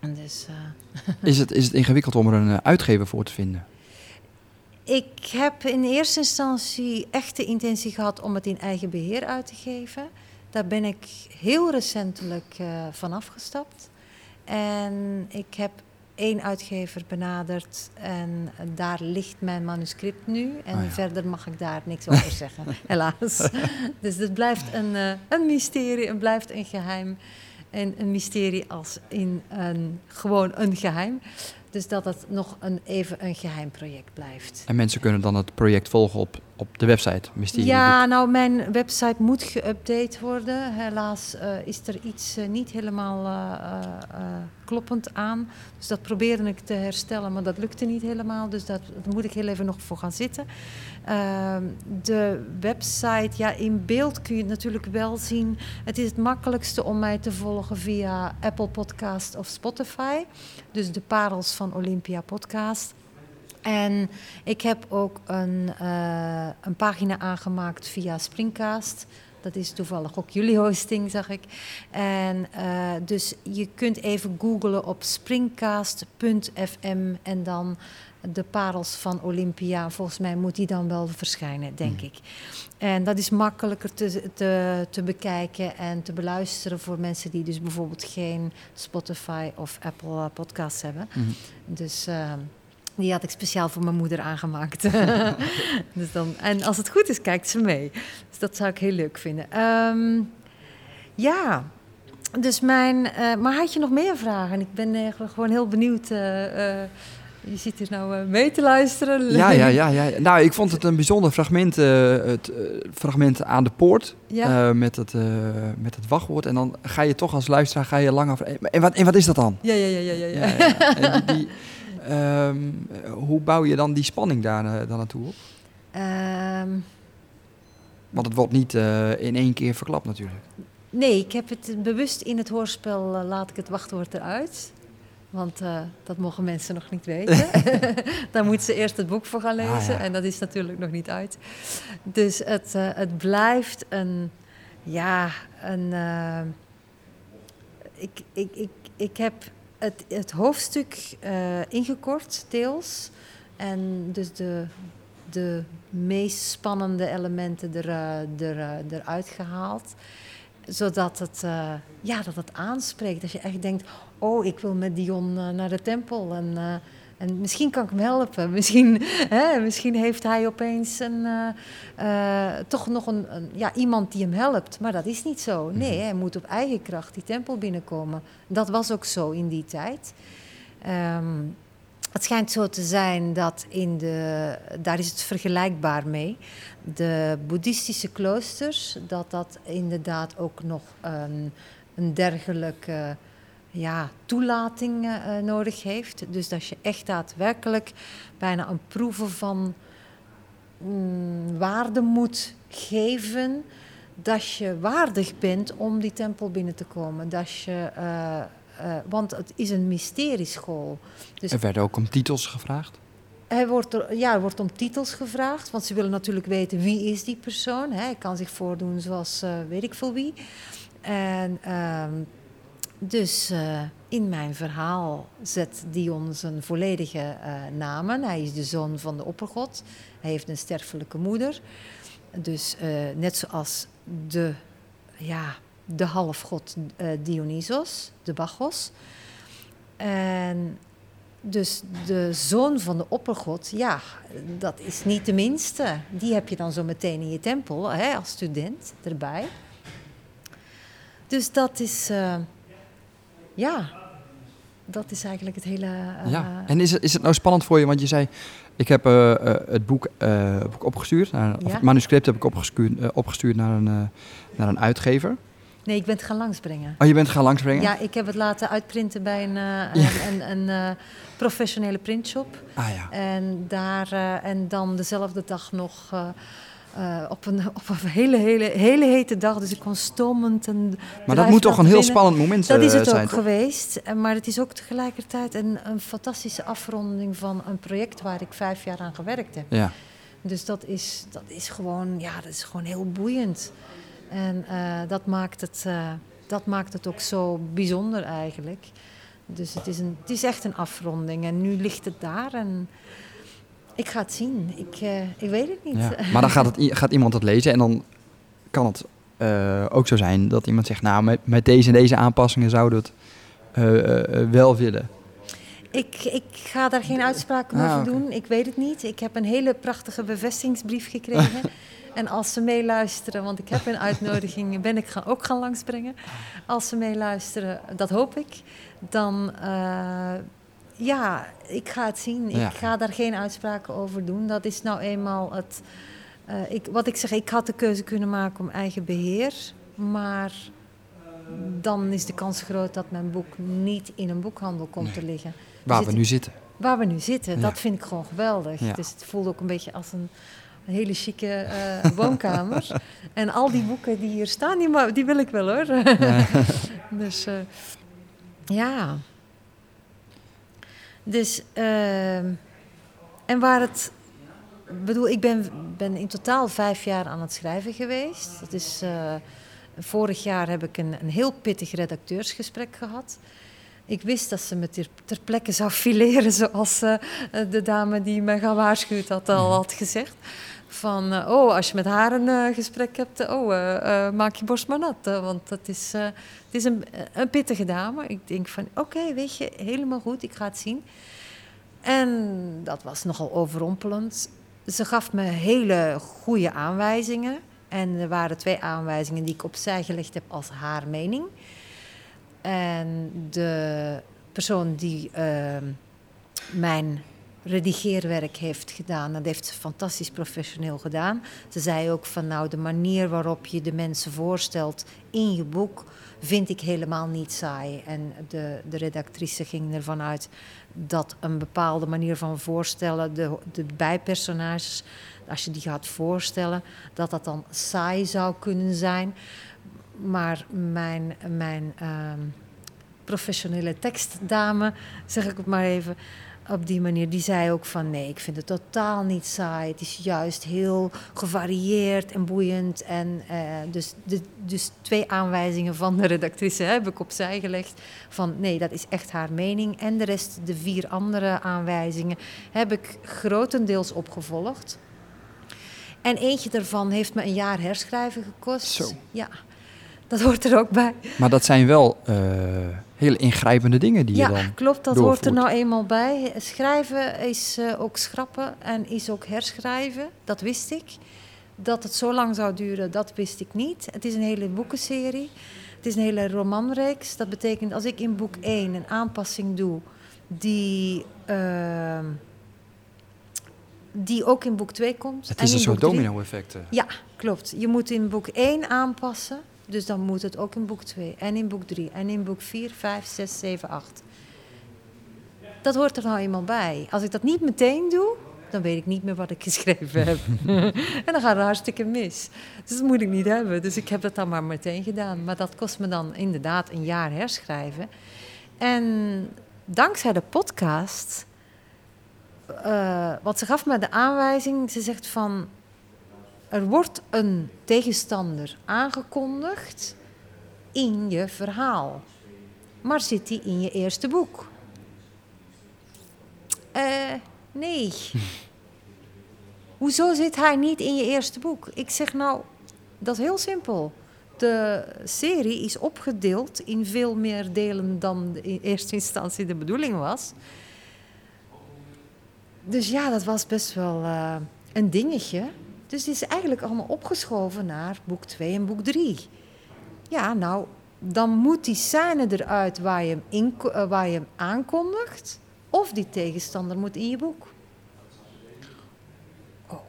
En dus, is, het, is het ingewikkeld om er een uitgever voor te vinden? Ik heb in eerste instantie echt de intentie gehad om het in eigen beheer uit te geven. Daar ben ik heel recentelijk van afgestapt. En ik heb één uitgever benaderd en daar ligt mijn manuscript nu. En oh verder mag ik daar niks over zeggen, helaas. dus het blijft een, uh, een mysterie, het blijft een geheim. En een mysterie als in een, gewoon een geheim. Dus dat het nog een, even een geheim project blijft. En mensen kunnen dan het project volgen op, op de website Ja, nou, mijn website moet geüpdate worden. Helaas uh, is er iets uh, niet helemaal uh, kloppend aan. Dus dat probeerde ik te herstellen, maar dat lukte niet helemaal. Dus dat, daar moet ik heel even nog voor gaan zitten. Ehm, de website, ja, in beeld kun je het natuurlijk wel zien. Het is het makkelijkste om mij te volgen via Apple Podcast of Spotify. Dus de parels van Olympia Podcast. En ik heb ook een, uh, een pagina aangemaakt via Springcast. Dat is toevallig ook jullie hosting, zag ik. En uh, dus je kunt even googlen op springcast.fm en dan de parels van Olympia. Volgens mij moet die dan wel verschijnen, denk mm. ik. En dat is makkelijker te, te, te bekijken en te beluisteren voor mensen die dus bijvoorbeeld geen Spotify of Apple eh, Podcasts hebben. Mm. Dus uh, die had ik speciaal voor mijn moeder aangemaakt. dus dan, en als het goed is, kijkt ze mee. Dus dat zou ik heel leuk vinden. Um, ja, dus mijn. Uh, maar had je nog meer vragen? Ik ben uh, gewoon heel benieuwd. Uh, je zit hier nou mee te luisteren. Ja, ja, ja, ja. Nou, ik vond het een bijzonder fragment. het fragment aan de poort. Ja. met, het, met het wachtwoord. En dan ga je toch als luisteraar ga je lang af. En wat, en wat is dat dan? Ja, ja, ja, ja. ja, ja. ja, ja. die, die Um, hoe bouw je dan die spanning daar, dan naartoe op? Um, Want het wordt niet uh, in één keer verklapt natuurlijk. Nee, ik heb het bewust in het hoorspel, uh, laat ik het wachtwoord eruit. Want dat mogen mensen nog niet weten. Daar moeten ze eerst het boek voor gaan lezen. Ah, ja. En dat is natuurlijk nog niet uit. Dus het, het blijft een... Ja, een... ik, ik, ik, ik heb het, het hoofdstuk uh, ingekort, deels. En dus de, de meest spannende elementen er, uh, er, uh, eruit gehaald. Zodat het, ja, dat het aanspreekt. Als je echt denkt, oh, ik wil met Dion naar de tempel. En En misschien kan ik hem helpen. Misschien, hè, misschien heeft hij opeens een, eh, eh, toch nog een, een, ja, iemand die hem helpt. Maar dat is niet zo. Nee, Mhm. hij moet op eigen kracht die tempel binnenkomen. Dat was ook zo in die tijd. Ehm, het schijnt zo te zijn dat in de, daar is het vergelijkbaar mee. De boeddhistische kloosters, dat dat inderdaad ook nog een, een dergelijke ja, toelating eh, nodig heeft. Dus dat je echt daadwerkelijk bijna een proeven van mm, waarde moet geven. Dat je waardig bent om die tempel binnen te komen. Dat je, eh, eh, want het is een mysterieschool. Dus Er werden ook om titels gevraagd. hij wordt, er, ja, er wordt om titels gevraagd, want ze willen natuurlijk weten wie is die persoon. Hè. Hij kan zich voordoen zoals eh, weet ik veel wie. En ehm, dus eh, in mijn verhaal zet Dion zijn volledige eh, namen. Hij is de zoon van de oppergod. Hij heeft een sterfelijke moeder. Dus eh, net zoals de, ja, de halfgod Dionysos, de Bacchus. En dus de zoon van de oppergod, ja, dat is niet de minste. Die heb je dan zo meteen in je tempel, hè, als student erbij. Dus dat is, ja, dat is eigenlijk het hele... eh, ja. En is het, is het nou spannend voor je? Want je zei, ik heb eh, eh, het boek, heb ik opgestuurd, naar, of Ja. het manuscript heb ik opgestuurd, opgestuurd naar, een, naar een uitgever. Nee, ik ben het gaan langsbrengen. Oh, je bent gaan langsbrengen? Ja, ik heb het laten uitprinten bij een, Ja. een, een, een, professionele printshop. Ah ja. En, daar, en dan dezelfde dag nog eh, op, een, op een hele, hele, hele hete dag. Dus ik kon stomend en Maar dat moet toch een heel spannend moment Dat is eh, het zijn, ook toch? geweest. Maar het is ook tegelijkertijd een, een fantastische afronding van een project waar ik vijf jaar aan gewerkt heb. Ja. Dus dat is, dat is, gewoon, ja, dat is gewoon heel boeiend. En eh, dat, maakt het, dat maakt het ook zo bijzonder eigenlijk. Dus het is, een, het is echt een afronding. En nu ligt het daar en ik ga het zien. Ik, eh, ik weet het niet. Ja. Maar dan gaat, het, gaat iemand het lezen en dan kan het eh, ook zo zijn dat iemand zegt, nou, met, met deze en deze aanpassingen zouden we het eh, wel willen. Ik, ik ga daar geen uitspraken Ah, over doen. Ik weet het niet. Ik heb een hele prachtige bevestigingsbrief gekregen. en als ze meeluisteren, want ik heb een uitnodiging, ben ik ook gaan langsbrengen. Als ze meeluisteren, dat hoop ik. Dan, ja, ik ga het zien. Ja. Ik ga daar geen uitspraken over doen. Dat is nou eenmaal het... eh, ik, wat ik zeg, ik had de keuze kunnen maken om eigen beheer. Maar dan is de kans groot dat mijn boek niet in een boekhandel komt te liggen. Waar zitten- we nu zitten. Waar we nu zitten, Ja. dat vind ik gewoon geweldig. Ja. Dus het voelt ook een beetje als een, een hele chique eh, woonkamer. en al die boeken die hier staan, die wil ik wel hoor. dus eh, ja. Dus, ehm, en waar het. bedoel, ik ben, ben in totaal vijf jaar aan het schrijven geweest. Dat is, eh, vorig jaar heb ik een, een heel pittig redacteursgesprek gehad. Ik wist dat ze me ter, ter plekke zou fileren, zoals eh, de dame die me gewaarschuwd had al had gezegd. Van, eh, oh, als je met haar een eh, gesprek hebt, eh, oh, maak je borst maar nat. want dat is, het is een, een pittige dame. Ik denk van, oké, weet je, helemaal goed, ik ga het zien. En dat was nogal overrompelend. Ze gaf me hele goede aanwijzingen. En er waren twee aanwijzingen die ik opzij gelegd heb als haar mening. En de persoon die ehm, mijn redigeerwerk heeft gedaan, dat heeft ze fantastisch professioneel gedaan. Ze zei ook van nou, de manier waarop je de mensen voorstelt in je boek vind ik helemaal niet saai. En de, de redactrice ging ervan uit dat een bepaalde manier van voorstellen, de, de bijpersonages, als je die gaat voorstellen, dat dat dan saai zou kunnen zijn. Maar mijn, mijn ehm, professionele tekstdame, zeg ik het maar even, op die manier, die zei ook van nee, ik vind het totaal niet saai. Het is juist heel gevarieerd en boeiend. En eh, dus, de, dus twee aanwijzingen van de redactrice heb ik opzij gelegd. Van nee, dat is echt haar mening. En de rest, de vier andere aanwijzingen, heb ik grotendeels opgevolgd. En eentje daarvan heeft me een jaar herschrijven gekost. Zo. Ja, dat hoort er ook bij. Maar dat zijn wel eh, hele ingrijpende dingen die ja, je dan klopt. Dat hoort er nou eenmaal bij. Schrijven is eh, ook schrappen en is ook herschrijven. Dat wist ik. Dat het zo lang zou duren, dat wist ik niet. Het is een hele boekenserie. Het is een hele romanreeks. Dat betekent als ik in boek 1 een aanpassing doe die, ehm, die ook in boek 2 komt. Het en is een soort domino-effect. Ja, klopt. Je moet in boek 1 aanpassen. Dus dan moet het ook in boek 2 en in boek 3 en in boek 4, 5, 6, 7, 8. Dat hoort er nou eenmaal bij. Als ik dat niet meteen doe, dan weet ik niet meer wat ik geschreven heb. en dan gaat het hartstikke mis. Dus dat moet ik niet hebben. Dus ik heb dat dan maar meteen gedaan. Maar dat kost me dan inderdaad een jaar herschrijven. En dankzij de podcast, eh wat ze gaf me de aanwijzing, ze zegt van, er wordt een tegenstander aangekondigd in je verhaal. Maar zit die in je eerste boek? Eh, nee. Hoezo zit hij niet in je eerste boek? Ik zeg nou, dat is heel simpel. De serie is opgedeeld in veel meer delen dan in eerste instantie de bedoeling was. Dus ja, dat was best wel eh, een dingetje. Dus het is eigenlijk allemaal opgeschoven naar boek 2 en boek 3. Ja, nou, dan moet die scène eruit waar je hem, in, eh, waar je hem aankondigt. Of die tegenstander moet in je boek. Oh.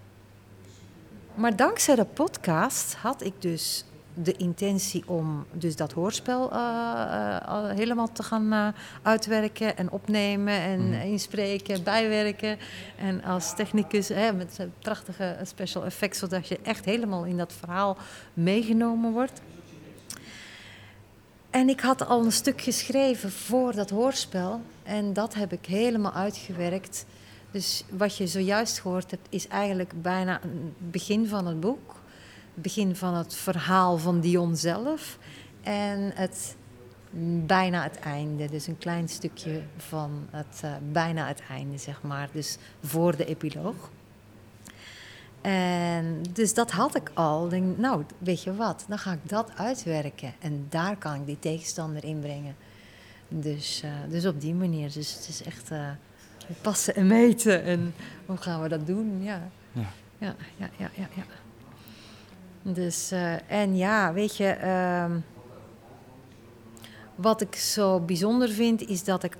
Maar dankzij de podcast had ik dus de intentie om dus dat hoorspel eh, eh, al helemaal te gaan eh, uitwerken en opnemen en Mhm. inspreken, bijwerken. En als technicus hè, met een prachtige special effects, zodat je echt helemaal in dat verhaal meegenomen wordt. En ik had al een stuk geschreven voor dat hoorspel en dat heb ik helemaal uitgewerkt. Dus wat je zojuist gehoord hebt, is eigenlijk bijna een begin van het boek. Begin van het verhaal van Dion zelf. En het bijna het einde. Dus een klein stukje van het eh, bijna het einde, zeg maar. Dus voor de epiloog. En dus dat had ik al. Denk, nou, weet je wat, dan ga ik dat uitwerken. En daar kan ik die tegenstander inbrengen. Dus, eh, dus op die manier. Dus het is echt eh, passen en meten. En hoe gaan we dat doen? Ja, Ja. ja, ja, ja. ja, ja. Dus, eh, en ja, weet je, ehm, wat ik zo bijzonder vind, is dat ik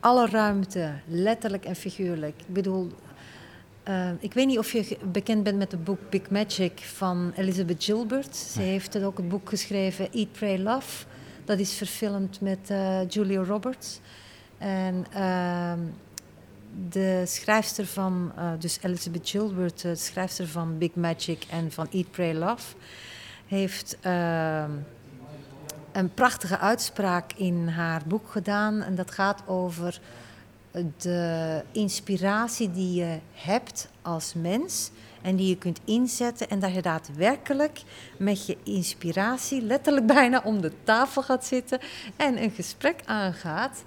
alle ruimte, letterlijk en figuurlijk, ik bedoel, eh, ik weet niet of je bekend bent met het boek Big Magic van Elizabeth Gilbert. Ze heeft ook het boek geschreven Eat, Pray, Love. Dat is verfilmd met eh, Julia Roberts. En ehm, de schrijfster van, eh, dus Elizabeth Gilbert, de schrijfster van Big Magic en van Eat, Pray, Love, heeft ehm, een prachtige uitspraak in haar boek gedaan. En dat gaat over de inspiratie die je hebt als mens en die je kunt inzetten en dat je daadwerkelijk met je inspiratie letterlijk bijna om de tafel gaat zitten en een gesprek aangaat.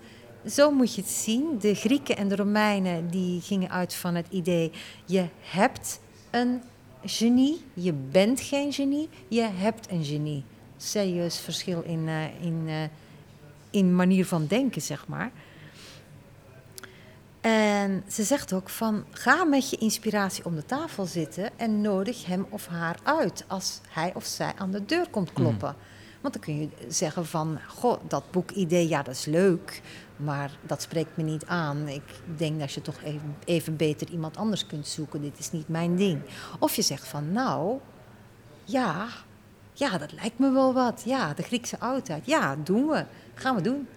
Zo moet je het zien. De Grieken en de Romeinen die gingen uit van het idee: je hebt een genie, je bent geen genie, je hebt een genie. Serieus verschil in, eh, in, eh, in manier van denken, zeg maar. En ze zegt ook van ga met je inspiratie om de tafel zitten en nodig hem of haar uit als hij of zij aan de deur komt kloppen. Want dan kun je zeggen van, goh, dat boekidee, ja, dat is leuk, maar dat spreekt me niet aan. Ik denk dat je toch even, even beter iemand anders kunt zoeken. Dit is niet mijn ding. Of je zegt van, nou, ja, ja, dat lijkt me wel wat. Ja, de Griekse oudheid. Ja, doen we. Gaan we doen.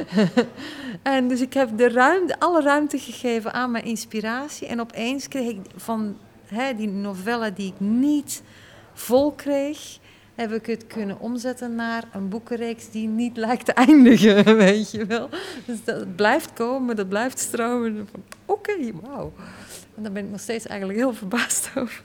en dus ik heb de ruimte, alle ruimte gegeven aan mijn inspiratie. En opeens kreeg ik van hè, die novelle die ik niet vol kreeg, heb ik het kunnen omzetten naar een boekenreeks die niet lijkt te eindigen, weet je wel. Dus dat blijft komen, dat blijft stromen. Oké, wauw. En daar ben ik nog steeds eigenlijk heel verbaasd over.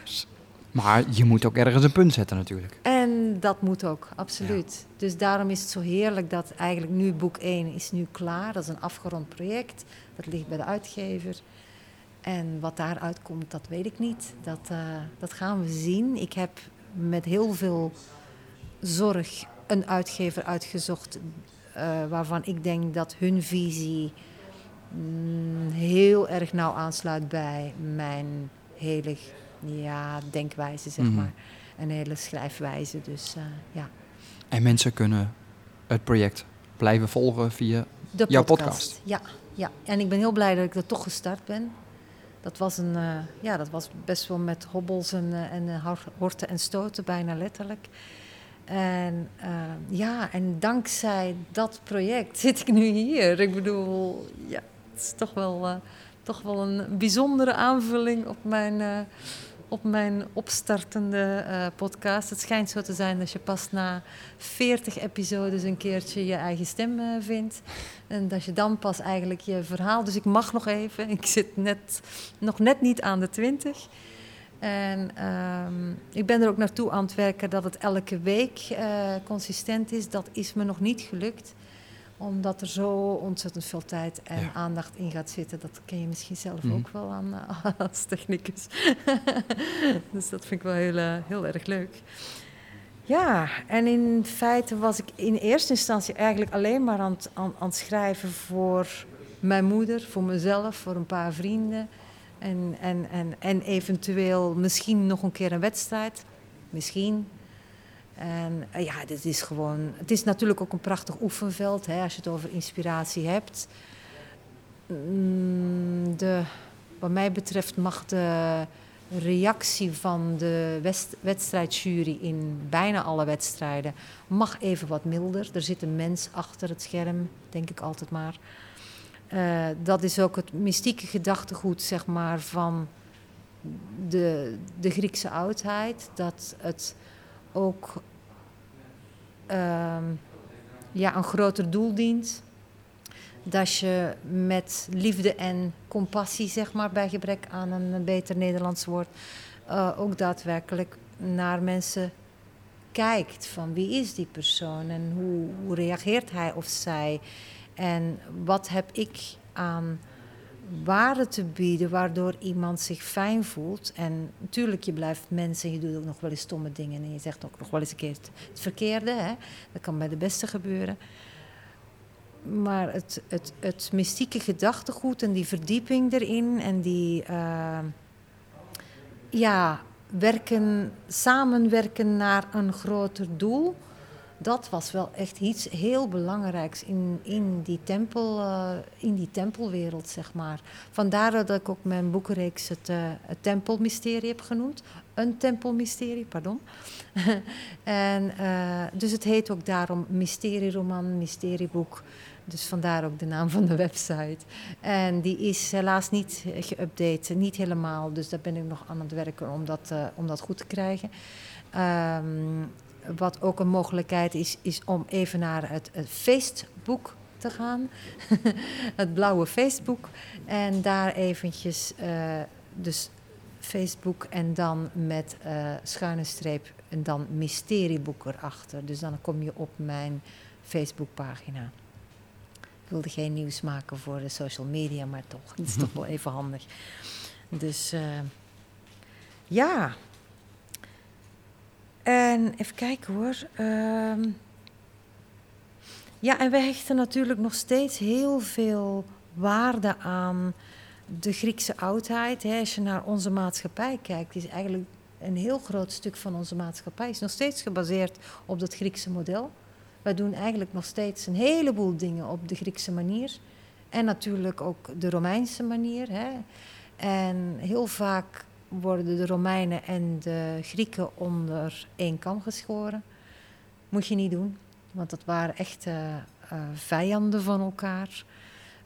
Maar je moet ook ergens een punt zetten natuurlijk. En dat moet ook, absoluut. Dus daarom is het zo heerlijk dat eigenlijk nu boek 1 is nu klaar. Dat is een afgerond project. Dat ligt bij de uitgever. En wat daaruit komt, dat weet ik niet. Dat, eh, dat gaan we zien. Ik heb met heel veel zorg een uitgever uitgezocht waarvan ik denk dat hun visie mm, heel erg nauw aansluit bij mijn hele ja, denkwijze, zeg Mhm. maar. En hele schrijfwijze. Dus eh, ja. En mensen kunnen het project blijven volgen via... De Jouw podcast. podcast. Ja, ja, en ik ben heel blij dat ik er toch gestart ben. Dat was, een, eh, ja, dat was best wel met hobbels en, eh, en eh, hor- horten en stoten, bijna letterlijk. En eh, ja, en dankzij dat project zit ik nu hier. Ik bedoel, ja, het is toch wel, eh, toch wel een bijzondere aanvulling op mijn, eh, op mijn opstartende eh, podcast. Het schijnt zo te zijn dat je pas na 40 episodes een keertje je eigen stem vindt. En dat je dan pas eigenlijk je verhaal. Dus ik mag nog even. Ik zit net, nog net niet aan de 20. En ehm, ik ben er ook naartoe aan het werken dat het elke week eh, consistent is. Dat is me nog niet gelukt omdat er zo ontzettend veel tijd en Ja. aandacht in gaat zitten. Dat ken je misschien zelf Mhm. ook wel aan, eh, als technicus. dus dat vind ik wel heel, eh, heel erg leuk. Ja, en in feite was ik in eerste instantie eigenlijk alleen maar aan het, aan, aan het schrijven voor mijn moeder, voor mezelf, voor een paar vrienden. En, en, en, en eventueel misschien nog een keer een wedstrijd. Misschien. En eh, ja, dit is gewoon. Het is natuurlijk ook een prachtig oefenveld hè, als je het over inspiratie hebt. Mm, De, wat mij betreft mag de reactie van de west- wedstrijdjury in bijna alle wedstrijden mag even wat milder. Er zit een mens achter het scherm, denk ik altijd maar. Eh, dat is ook het mystieke gedachtegoed, zeg maar, van de, de Griekse oudheid. Dat het ook ehm, ja, een groter doel dient. Dat je met liefde en compassie, zeg maar, bij gebrek aan een beter Nederlands woord, eh, ook daadwerkelijk naar mensen kijkt. Van wie is die persoon en hoe, hoe reageert hij of zij? En wat heb ik aan waarde te bieden waardoor iemand zich fijn voelt? En natuurlijk, je blijft mens en je doet ook nog wel eens stomme dingen. En je zegt ook nog wel eens een keer het, het verkeerde. Hè? Dat kan bij de beste gebeuren. Maar het, het, het mystieke gedachtegoed en die verdieping erin en die eh, ja, werken, samenwerken naar een groter doel, dat was wel echt iets heel belangrijks in, in, die, tempel, eh, in die tempelwereld, zeg maar. Vandaar dat ik ook mijn boekenreeks het, eh, tempelmysterie heb genoemd. Een tempelmysterie, pardon. en, eh, dus het heet ook daarom mysterieroman, mysterieboek. Dus vandaar ook de naam van de website. En die is helaas niet geüpdate, niet helemaal. Dus daar ben ik nog aan het werken om dat, om dat goed te krijgen. Ehm, wat ook een mogelijkheid is, is om even naar het, het feestboek te gaan. het blauwe feestboek. En daar eventjes, eh, dus Facebook en dan met eh, schuine streep en dan mysterieboek erachter. Dus dan kom je op mijn Facebookpagina. Ik wilde geen nieuws maken voor de social media, maar toch. Het is toch wel even handig. Dus eh, ja. En even kijken hoor. Ehm, ja, en we hechten natuurlijk nog steeds heel veel waarde aan de Griekse oudheid. Hè. Als je naar onze maatschappij kijkt, is eigenlijk een heel groot stuk van onze maatschappij is nog steeds gebaseerd op dat Griekse model. Wij doen eigenlijk nog steeds een heleboel dingen op de Griekse manier. En natuurlijk ook de Romeinse manier. Hè. En heel vaak worden de Romeinen en de Grieken onder één kam geschoren. Moet je niet doen, want dat waren echt uh, vijanden van elkaar.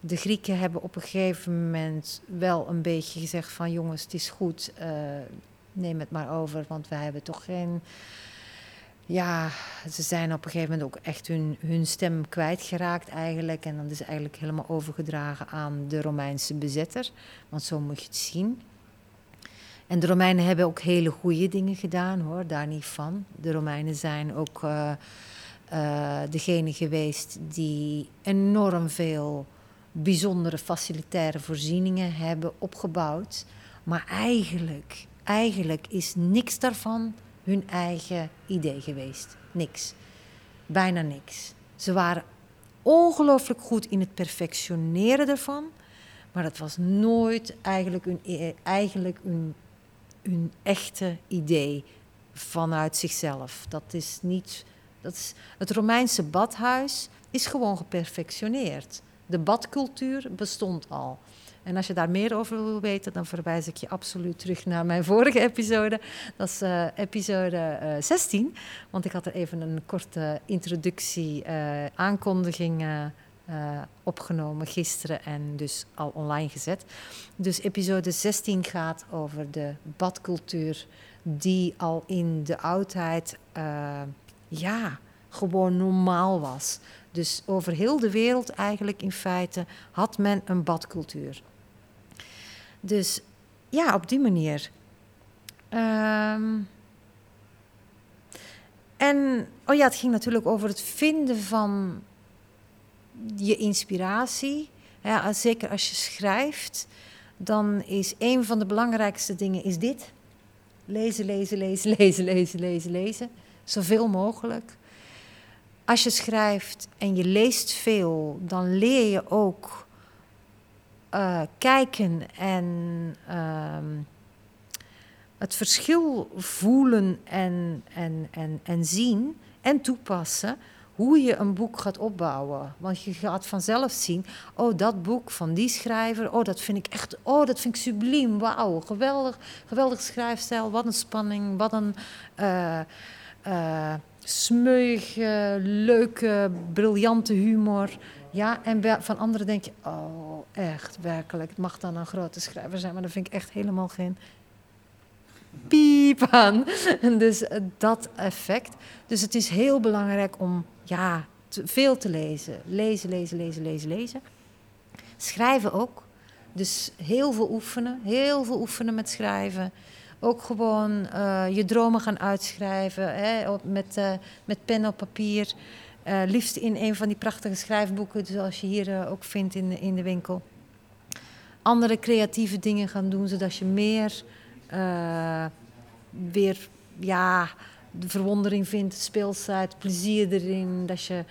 De Grieken hebben op een gegeven moment wel een beetje gezegd van jongens, het is goed, uh, neem het maar over, want wij hebben toch geen ja, ze zijn op een gegeven moment ook echt hun, hun stem kwijtgeraakt eigenlijk. En dat is eigenlijk helemaal overgedragen aan de Romeinse bezetter. Want zo moet je het zien. En de Romeinen hebben ook hele goede dingen gedaan hoor, daar niet van. De Romeinen zijn ook uh, degene geweest die enorm veel bijzondere facilitaire voorzieningen hebben opgebouwd. Maar eigenlijk, eigenlijk is niks daarvan hun eigen idee geweest. Niks. Bijna niks. Ze waren ongelooflijk goed in het perfectioneren ervan. Maar het was nooit eigenlijk een, e- eigenlijk een, een echte idee vanuit zichzelf. Dat is niet. Dat is, het Romeinse badhuis is gewoon geperfectioneerd. De badcultuur bestond al. En als je daar meer over wil weten, dan verwijs ik je absoluut terug naar mijn vorige episode. Dat is uh, episode uh, eh, 16. Want ik had er even een korte introductie, uh, aankondiging opgenomen gisteren en dus al online gezet. Dus episode 16 gaat over de badcultuur die al in de oudheid ja, gewoon normaal was. Dus over heel de wereld eigenlijk in feite had men een badcultuur. Dus ja, op die manier. Um, en, oh ja, het ging natuurlijk over het vinden van je inspiratie. Ja, zeker als je schrijft, dan is een van de belangrijkste dingen is dit. Lezen, lezen, lezen, lezen, lezen, lezen, lezen. Zoveel mogelijk. Als je schrijft en je leest veel, dan leer je ook uh, kijken en uh, het verschil voelen en, en, en, en zien en toepassen hoe je een boek gaat opbouwen. Want je gaat vanzelf zien, oh dat boek van die schrijver, oh dat vind ik echt, oh dat vind ik subliem, wauw, geweldig, geweldig schrijfstijl, wat een spanning, wat een uh, uh, smeuige, leuke, briljante humor. Ja, en van anderen denk je, oh, echt, werkelijk. Het mag dan een grote schrijver zijn, maar dan vind ik echt helemaal geen piep aan. dus eh, dat effect. Dus het is heel belangrijk om, ja, veel te lezen. Lezen, lezen, lezen, lezen, lezen. Schrijven ook. Dus heel veel oefenen, heel veel oefenen met schrijven. Ook gewoon uh, je dromen gaan uitschrijven hè, met, uh, met pen op papier. Uh, liefst in een van die prachtige schrijfboeken, zoals je hier ook vindt in, in de winkel. Andere creatieve dingen gaan doen, zodat je meer weer ja, de verwondering vindt, speelsheid, plezier erin. Dat je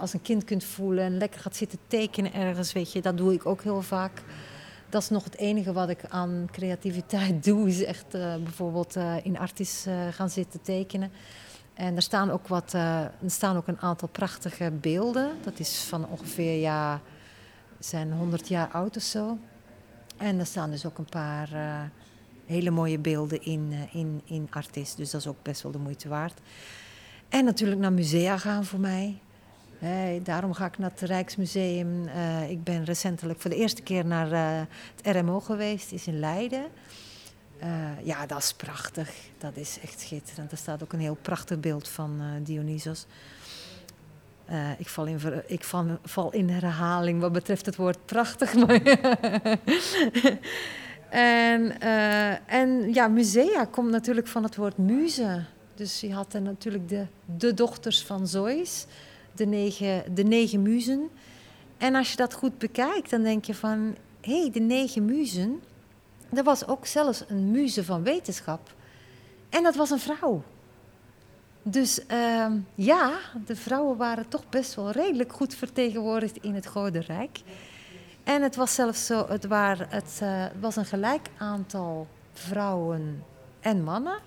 als een kind kunt voelen en lekker gaat zitten tekenen ergens, weet je. Dat doe ik ook heel vaak. Dat is nog het enige wat ik aan creativiteit doe, is echt bijvoorbeeld in artis gaan zitten tekenen. En er staan ook, wat, er staan ook een aantal prachtige beelden. Dat is van ongeveer, ja, zijn 100 jaar oud of zo. En er staan dus ook een paar hele mooie beelden in, uh, in, in Artis. Dus dat is ook best wel de moeite waard. En natuurlijk naar musea gaan voor mij. Hey, daarom ga ik naar het Rijksmuseum. ik ben recentelijk voor de eerste keer naar het RMO geweest, is in Leiden. Ja, dat is prachtig. Dat is echt schitterend. Er staat ook een heel prachtig beeld van Dionysos. Ik, val in, ik val, val, in herhaling wat betreft het woord prachtig. Maar en, en ja, musea komt natuurlijk van het woord muze. Dus je had natuurlijk de, de dochters van Zeus, de negen, de negen muzen. En als je dat goed bekijkt, dan denk je van... hé, hey, de negen muzen er was ook zelfs een muze van wetenschap. En dat was een vrouw. Dus uh, ja, de vrouwen waren toch best wel redelijk goed vertegenwoordigd in het Gouden Rijk. En het was zelfs zo, het, waren, het uh, was een gelijk aantal vrouwen en mannen.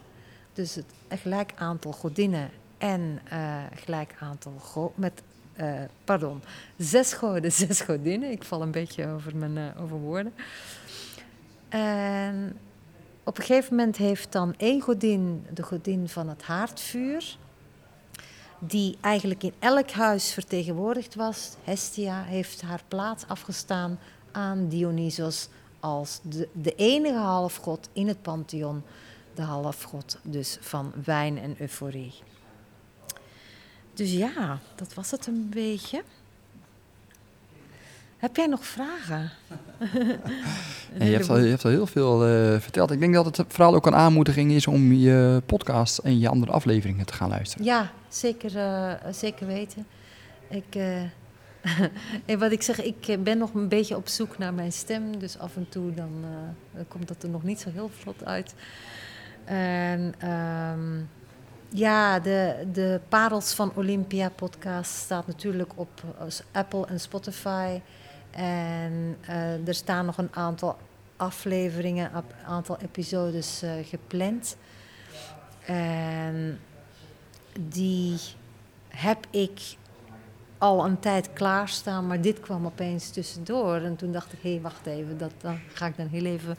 Dus het een gelijk aantal godinnen en uh, gelijk aantal met, uh, pardon, zes goden, zes godinnen. Ik val een beetje over mijn over woorden. En op een gegeven moment heeft dan één godin, de godin van het haardvuur, die eigenlijk in elk huis vertegenwoordigd was, Hestia, heeft haar plaats afgestaan aan Dionysos als de, de enige halfgod in het pantheon, de halfgod dus van wijn en euforie. Dus ja, dat was het een beetje. Heb jij nog vragen? je, hebt al, je hebt al heel veel uh, verteld. Ik denk dat het vooral ook een aanmoediging is om je podcast en je andere afleveringen te gaan luisteren. Ja, zeker, uh, zeker weten. Ik, uh, wat ik zeg, ik ben nog een beetje op zoek naar mijn stem. Dus af en toe dan, komt dat er nog niet zo heel vlot uit. En... Um, Ja, de, de Parels van Olympia podcast staat natuurlijk op Apple en Spotify. En er staan nog een aantal afleveringen, een aantal episodes gepland. En die heb ik al een tijd klaarstaan, maar dit kwam opeens tussendoor. En toen dacht ik, hé, hey, wacht even, dat, dat ga ik dan heel even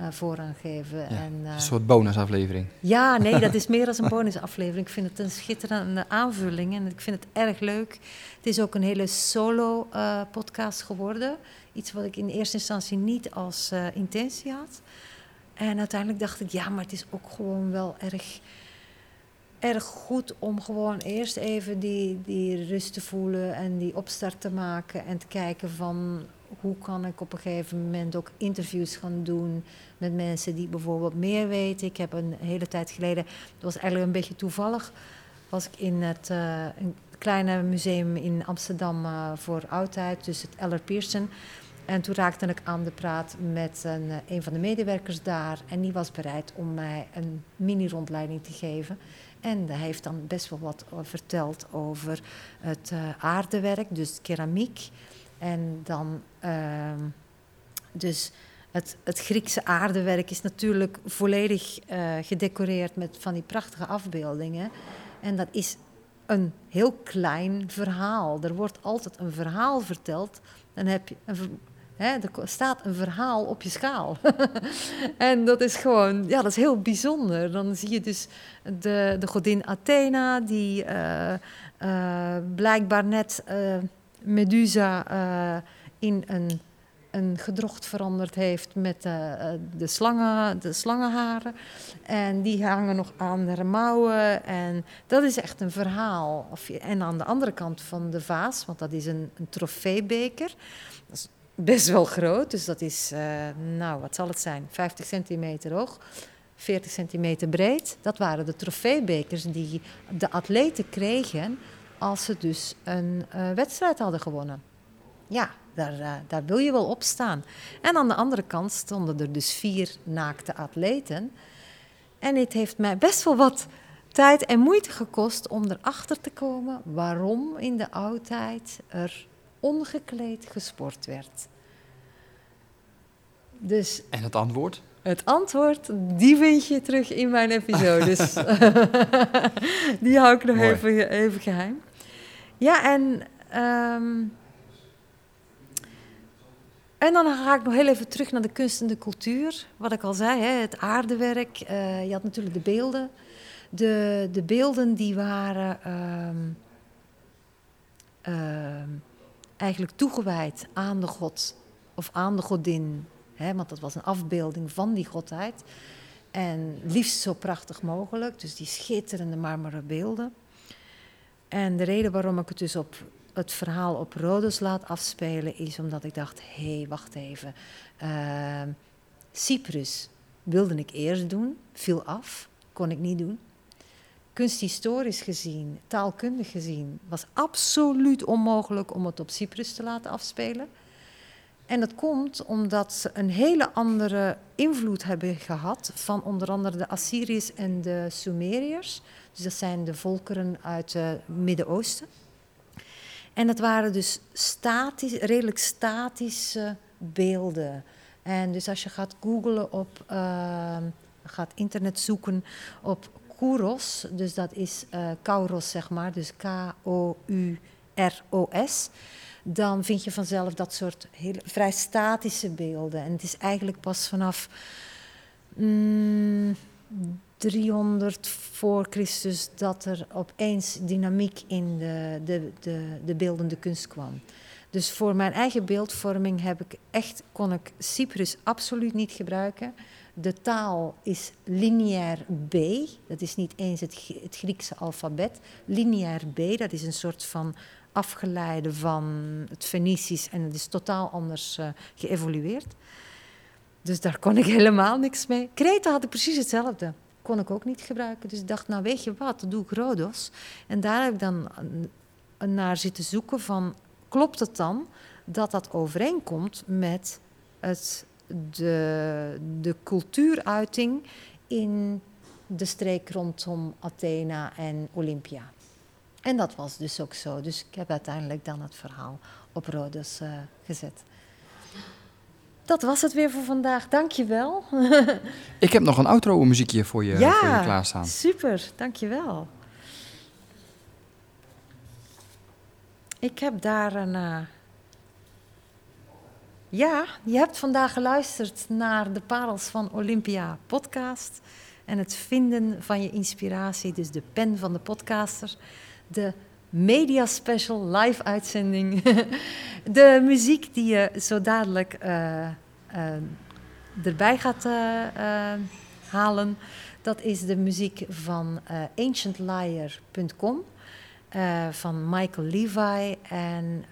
uh, geven. en, uh, een soort bonusaflevering. Ja, nee, dat is meer dan een bonusaflevering. Ik vind het een schitterende aanvulling en ik vind het erg leuk. Het is ook een hele solo-podcast eh, geworden. Iets wat ik in eerste instantie niet als intentie had. En uiteindelijk dacht ik, ja, maar het is ook gewoon wel erg erg goed om gewoon eerst even die, die rust te voelen en die opstart te maken en te kijken van hoe kan ik op een gegeven moment ook interviews gaan doen met mensen die bijvoorbeeld meer weten. Ik heb een hele tijd geleden, dat was eigenlijk een beetje toevallig, was ik in het uh, een kleine museum in Amsterdam uh, voor oudheid, dus het Eller Pearson. En toen raakte ik aan de praat met een, eh, een van de medewerkers daar. En die was bereid om mij een mini-rondleiding te geven. En hij heeft dan best wel wat eh, verteld over het aardewerk, dus keramiek. En dan uh, dus het, het, Griekse aardewerk is natuurlijk volledig uh, gedecoreerd met van die prachtige afbeeldingen. En dat is een heel klein verhaal. Er wordt altijd een verhaal verteld. Dan heb je er staat een verhaal op je schaal. en dat is gewoon, ja, dat is heel bijzonder. Dan zie je dus de, de godin Athena, die uh, uh, blijkbaar net Medusa in een, een gedrocht veranderd heeft met de, slangen, de slangenharen. En die hangen nog aan haar mouwen. En dat is echt een verhaal. En aan de andere kant van de vaas, want dat is een, een trofeebeker. Dat is best wel groot. Dus dat is, nou, wat zal het zijn? 50 centimeter hoog, 40 centimeter breed. Dat waren de trofeebekers die de atleten kregen als ze dus een uh, wedstrijd hadden gewonnen. Ja, daar, uh, daar wil je wel op staan. En aan de andere kant stonden er dus vier naakte atleten. En het heeft mij best wel wat tijd en moeite gekost om erachter te komen waarom in de oudheid er ongekleed gesport werd. Dus, en het antwoord? Het antwoord, die vind je terug in mijn episodes. die hou ik nog even, even, geheim. Ja, en, um, en dan ga ik nog heel even terug naar de kunst en de cultuur. Wat ik al zei, hè, het aardewerk. Uh, je had natuurlijk de beelden. De, de beelden die waren um, uh, eigenlijk toegewijd aan de god of aan de godin. Hè, want dat was een afbeelding van die godheid. En liefst zo prachtig mogelijk, dus die schitterende marmeren beelden. En de reden waarom ik het dus op het verhaal op Rhodos laat afspelen, is omdat ik dacht: hé, hey, wacht even. Uh, Cyprus wilde ik eerst doen, viel af, kon ik niet doen kunsthistorisch gezien, taalkundig gezien, was absoluut onmogelijk om het op Cyprus te laten afspelen. En dat komt omdat ze een hele andere invloed hebben gehad van onder andere de Assyriërs en de Sumeriërs. Dus dat zijn de volkeren uit het Midden-Oosten. En dat waren dus statisch, redelijk statische beelden. En dus als je gaat googlen op, uh, gaat internet zoeken op Kouros, dus dat is uh, Kauros, zeg maar, dus K-O-U-R-O-S. Dan vind je vanzelf dat soort vrij statische beelden. En het is eigenlijk pas vanaf mm, 300 voor Christus dat er opeens dynamiek in de, de, de, de beeldende kunst kwam. Dus voor mijn eigen beeldvorming heb ik echt, kon ik Cyprus absoluut niet gebruiken. De taal is lineair B, dat is niet eens het, het Griekse alfabet. Lineair B, dat is een soort van afgeleide van het Fenicisch en het is totaal anders uh, geëvolueerd. Dus daar kon ik helemaal niks mee. Kreta had ik precies hetzelfde. Kon ik ook niet gebruiken. Dus ik dacht, nou weet je wat, doe ik Rhodos. En daar heb ik dan naar zitten zoeken van, klopt het dan dat dat overeenkomt met het de, de cultuuruiting in de streek rondom Athena en Olympia. En dat was dus ook zo. Dus ik heb uiteindelijk dan het verhaal op Rhodos uh, gezet. Dat was het weer voor vandaag. Dankjewel. ik heb nog een outro muziekje voor je, ja, voor je klaarstaan. super. Dankjewel. Ik heb daar een... Uh... Ja, je hebt vandaag geluisterd naar de Parels van Olympia podcast en het vinden van je inspiratie, dus de pen van de podcaster, de media special live uitzending, de muziek die je zo dadelijk uh, uh, erbij gaat uh, halen. Dat is de muziek van ancientliar.com. van Michael Levi. En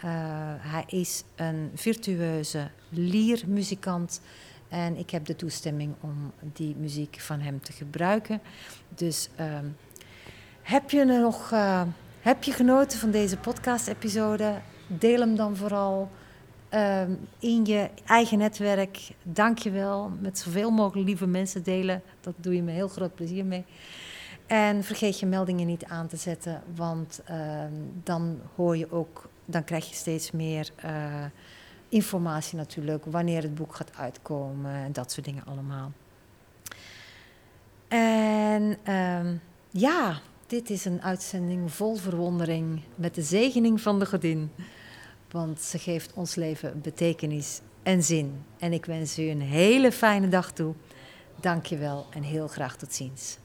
hij is een virtueuze liermuzikant en ik heb de toestemming om die muziek van hem te gebruiken. Dus uh, heb je nog uh, heb je genoten van deze podcast-episode? Deel hem dan vooral uh, in je eigen netwerk. Dank je wel. Met zoveel mogelijk lieve mensen delen. Dat doe je me heel groot plezier mee. En vergeet je meldingen niet aan te zetten, want ehm, dan hoor je ook, dan krijg je steeds meer eh, informatie natuurlijk, wanneer het boek gaat uitkomen en dat soort dingen allemaal. En ehm, ja, dit is een uitzending vol verwondering met de zegening van de godin. Want ze geeft ons leven betekenis en zin. En ik wens u een hele fijne dag toe. Dank je wel en heel graag tot ziens.